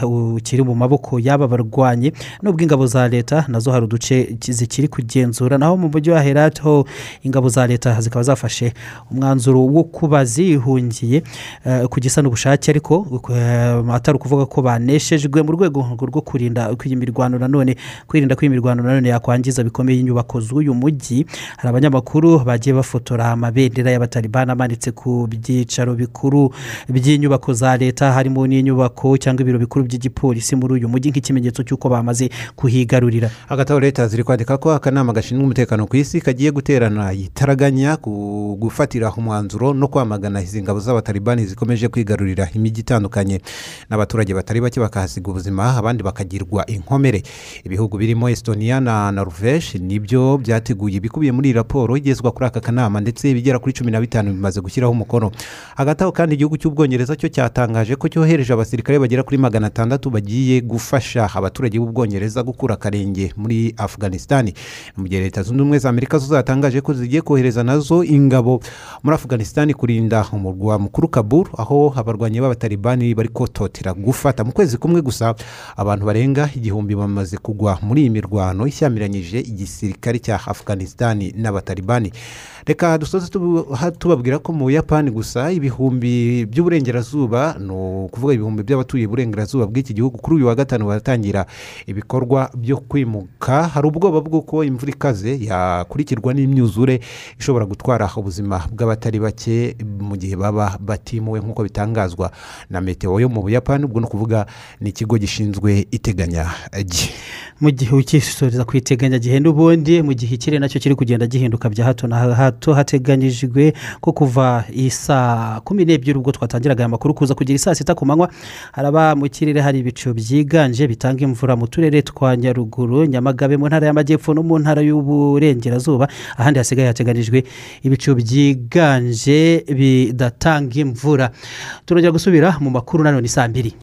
kiri mu maboko y'aba barwanyi nubwo ingabo za leta na zo hari uduce zikiri kugenzura naho mu mujyi wa herati ho ingabo za leta zikaba zafashe umwanzuro wo kuba zihungiye eh, ku gisa n'ubushake ariko eh, atari ukuvuga ko baneshejwe mu rwego rwo kurinda ko iyi mirwano nanone kwirinda ko iyi mirwano nanone yakwangiza bikomeye inyubako z'uyu mujyi hari abanyamakuru bagiye bafotora amabendera y'abatalibani amanitse ku byicaro bikuru by'inyubako za leta harimo n'inyubako cyangwa ibiro bikuru by'igipolisi muri uyu mujyi nk'ikimenyetso cy'uko bamaze kuhigarurira. Hagati aho leta ziri kwandika ko akanama gashinzwe umutekano ku isi kagiye guterana yitaraganya ku gufatira umwanzuro no kwamagana izi ngabo z'abatalibani zikomeje kwigarurira imijyi itandukanye. N'abaturage batari bake bakahasiga ubuzima abandi bakagirwa inkomere. Ibihugu birimo estonia na norvege ni byo byateguye ibikubiye muri iyi raporo igezwa kuri aka kanama ndetse ibigera kuri cumi na bitanu bimaze gushyiraho umukono. Hagati aho kandi igihugu cy'ubwongereza cyo cyatangaje ko cyohereje abasirikare bagera kuri magana atandatu bagiye gufasha abaturage b'ubwongereza gukura akarenge muri afganisitani mu gihe leta zunze ubumwe za amerika zo zatangaje ko zigiye kohereza na zo ingabo muri afganisitani kurinda umurwa mukuru kabul aho abarwanyi b'abatalibani bari kototera gufata. Mu kwezi kumwe gusa abantu barenga igihumbi bamaze kugwa muri iyi mirwano ishyamiranyije igisirikare cya afganisitani n'abatalibani. Reka dusoze tubu- ha- tubabwira ko mu buyapani gusa ibihumbi by'uburengerazuba ni ukuvuga ibihumbi by'abatuye iburengerazuba bw'iki gihugu kuri uyu wa gatanu baratangira ibikorwa byo kwimuka. Hari ubwoba bw'uko imvura ikaze yakurikirwa n'imyuzure ishobora gutwara ubuzima bw'abatari bake mu gihe baba batimuwe nk'uko bitangazwa na meteo yo mu buyapani. Ubwo ni ukuvuga ni ikigo gishinzwe iteganyagihe mu gihe ukisoreza ku iteganyagihe n'ubundi mu gihe ikirere na cyo kiri kugenda gihinduka bya hato na hato hateganyijwe ko kuva isaa kumi n'ebyiri ubwo twatangiraga aya makuru kuza kugira isaa sita ku manywa haraba mu kirere hari ibicu byiganje bitanga imvura mu turere twa nyaruguru nyamagabe mu ntara y'amajyepfo no mu ntara y'uburengerazuba ahandi hasigaye hateganyijwe ibicu byiganje bidatanga imvura. Turongera gusubira mu makuru nanone saa mbiri.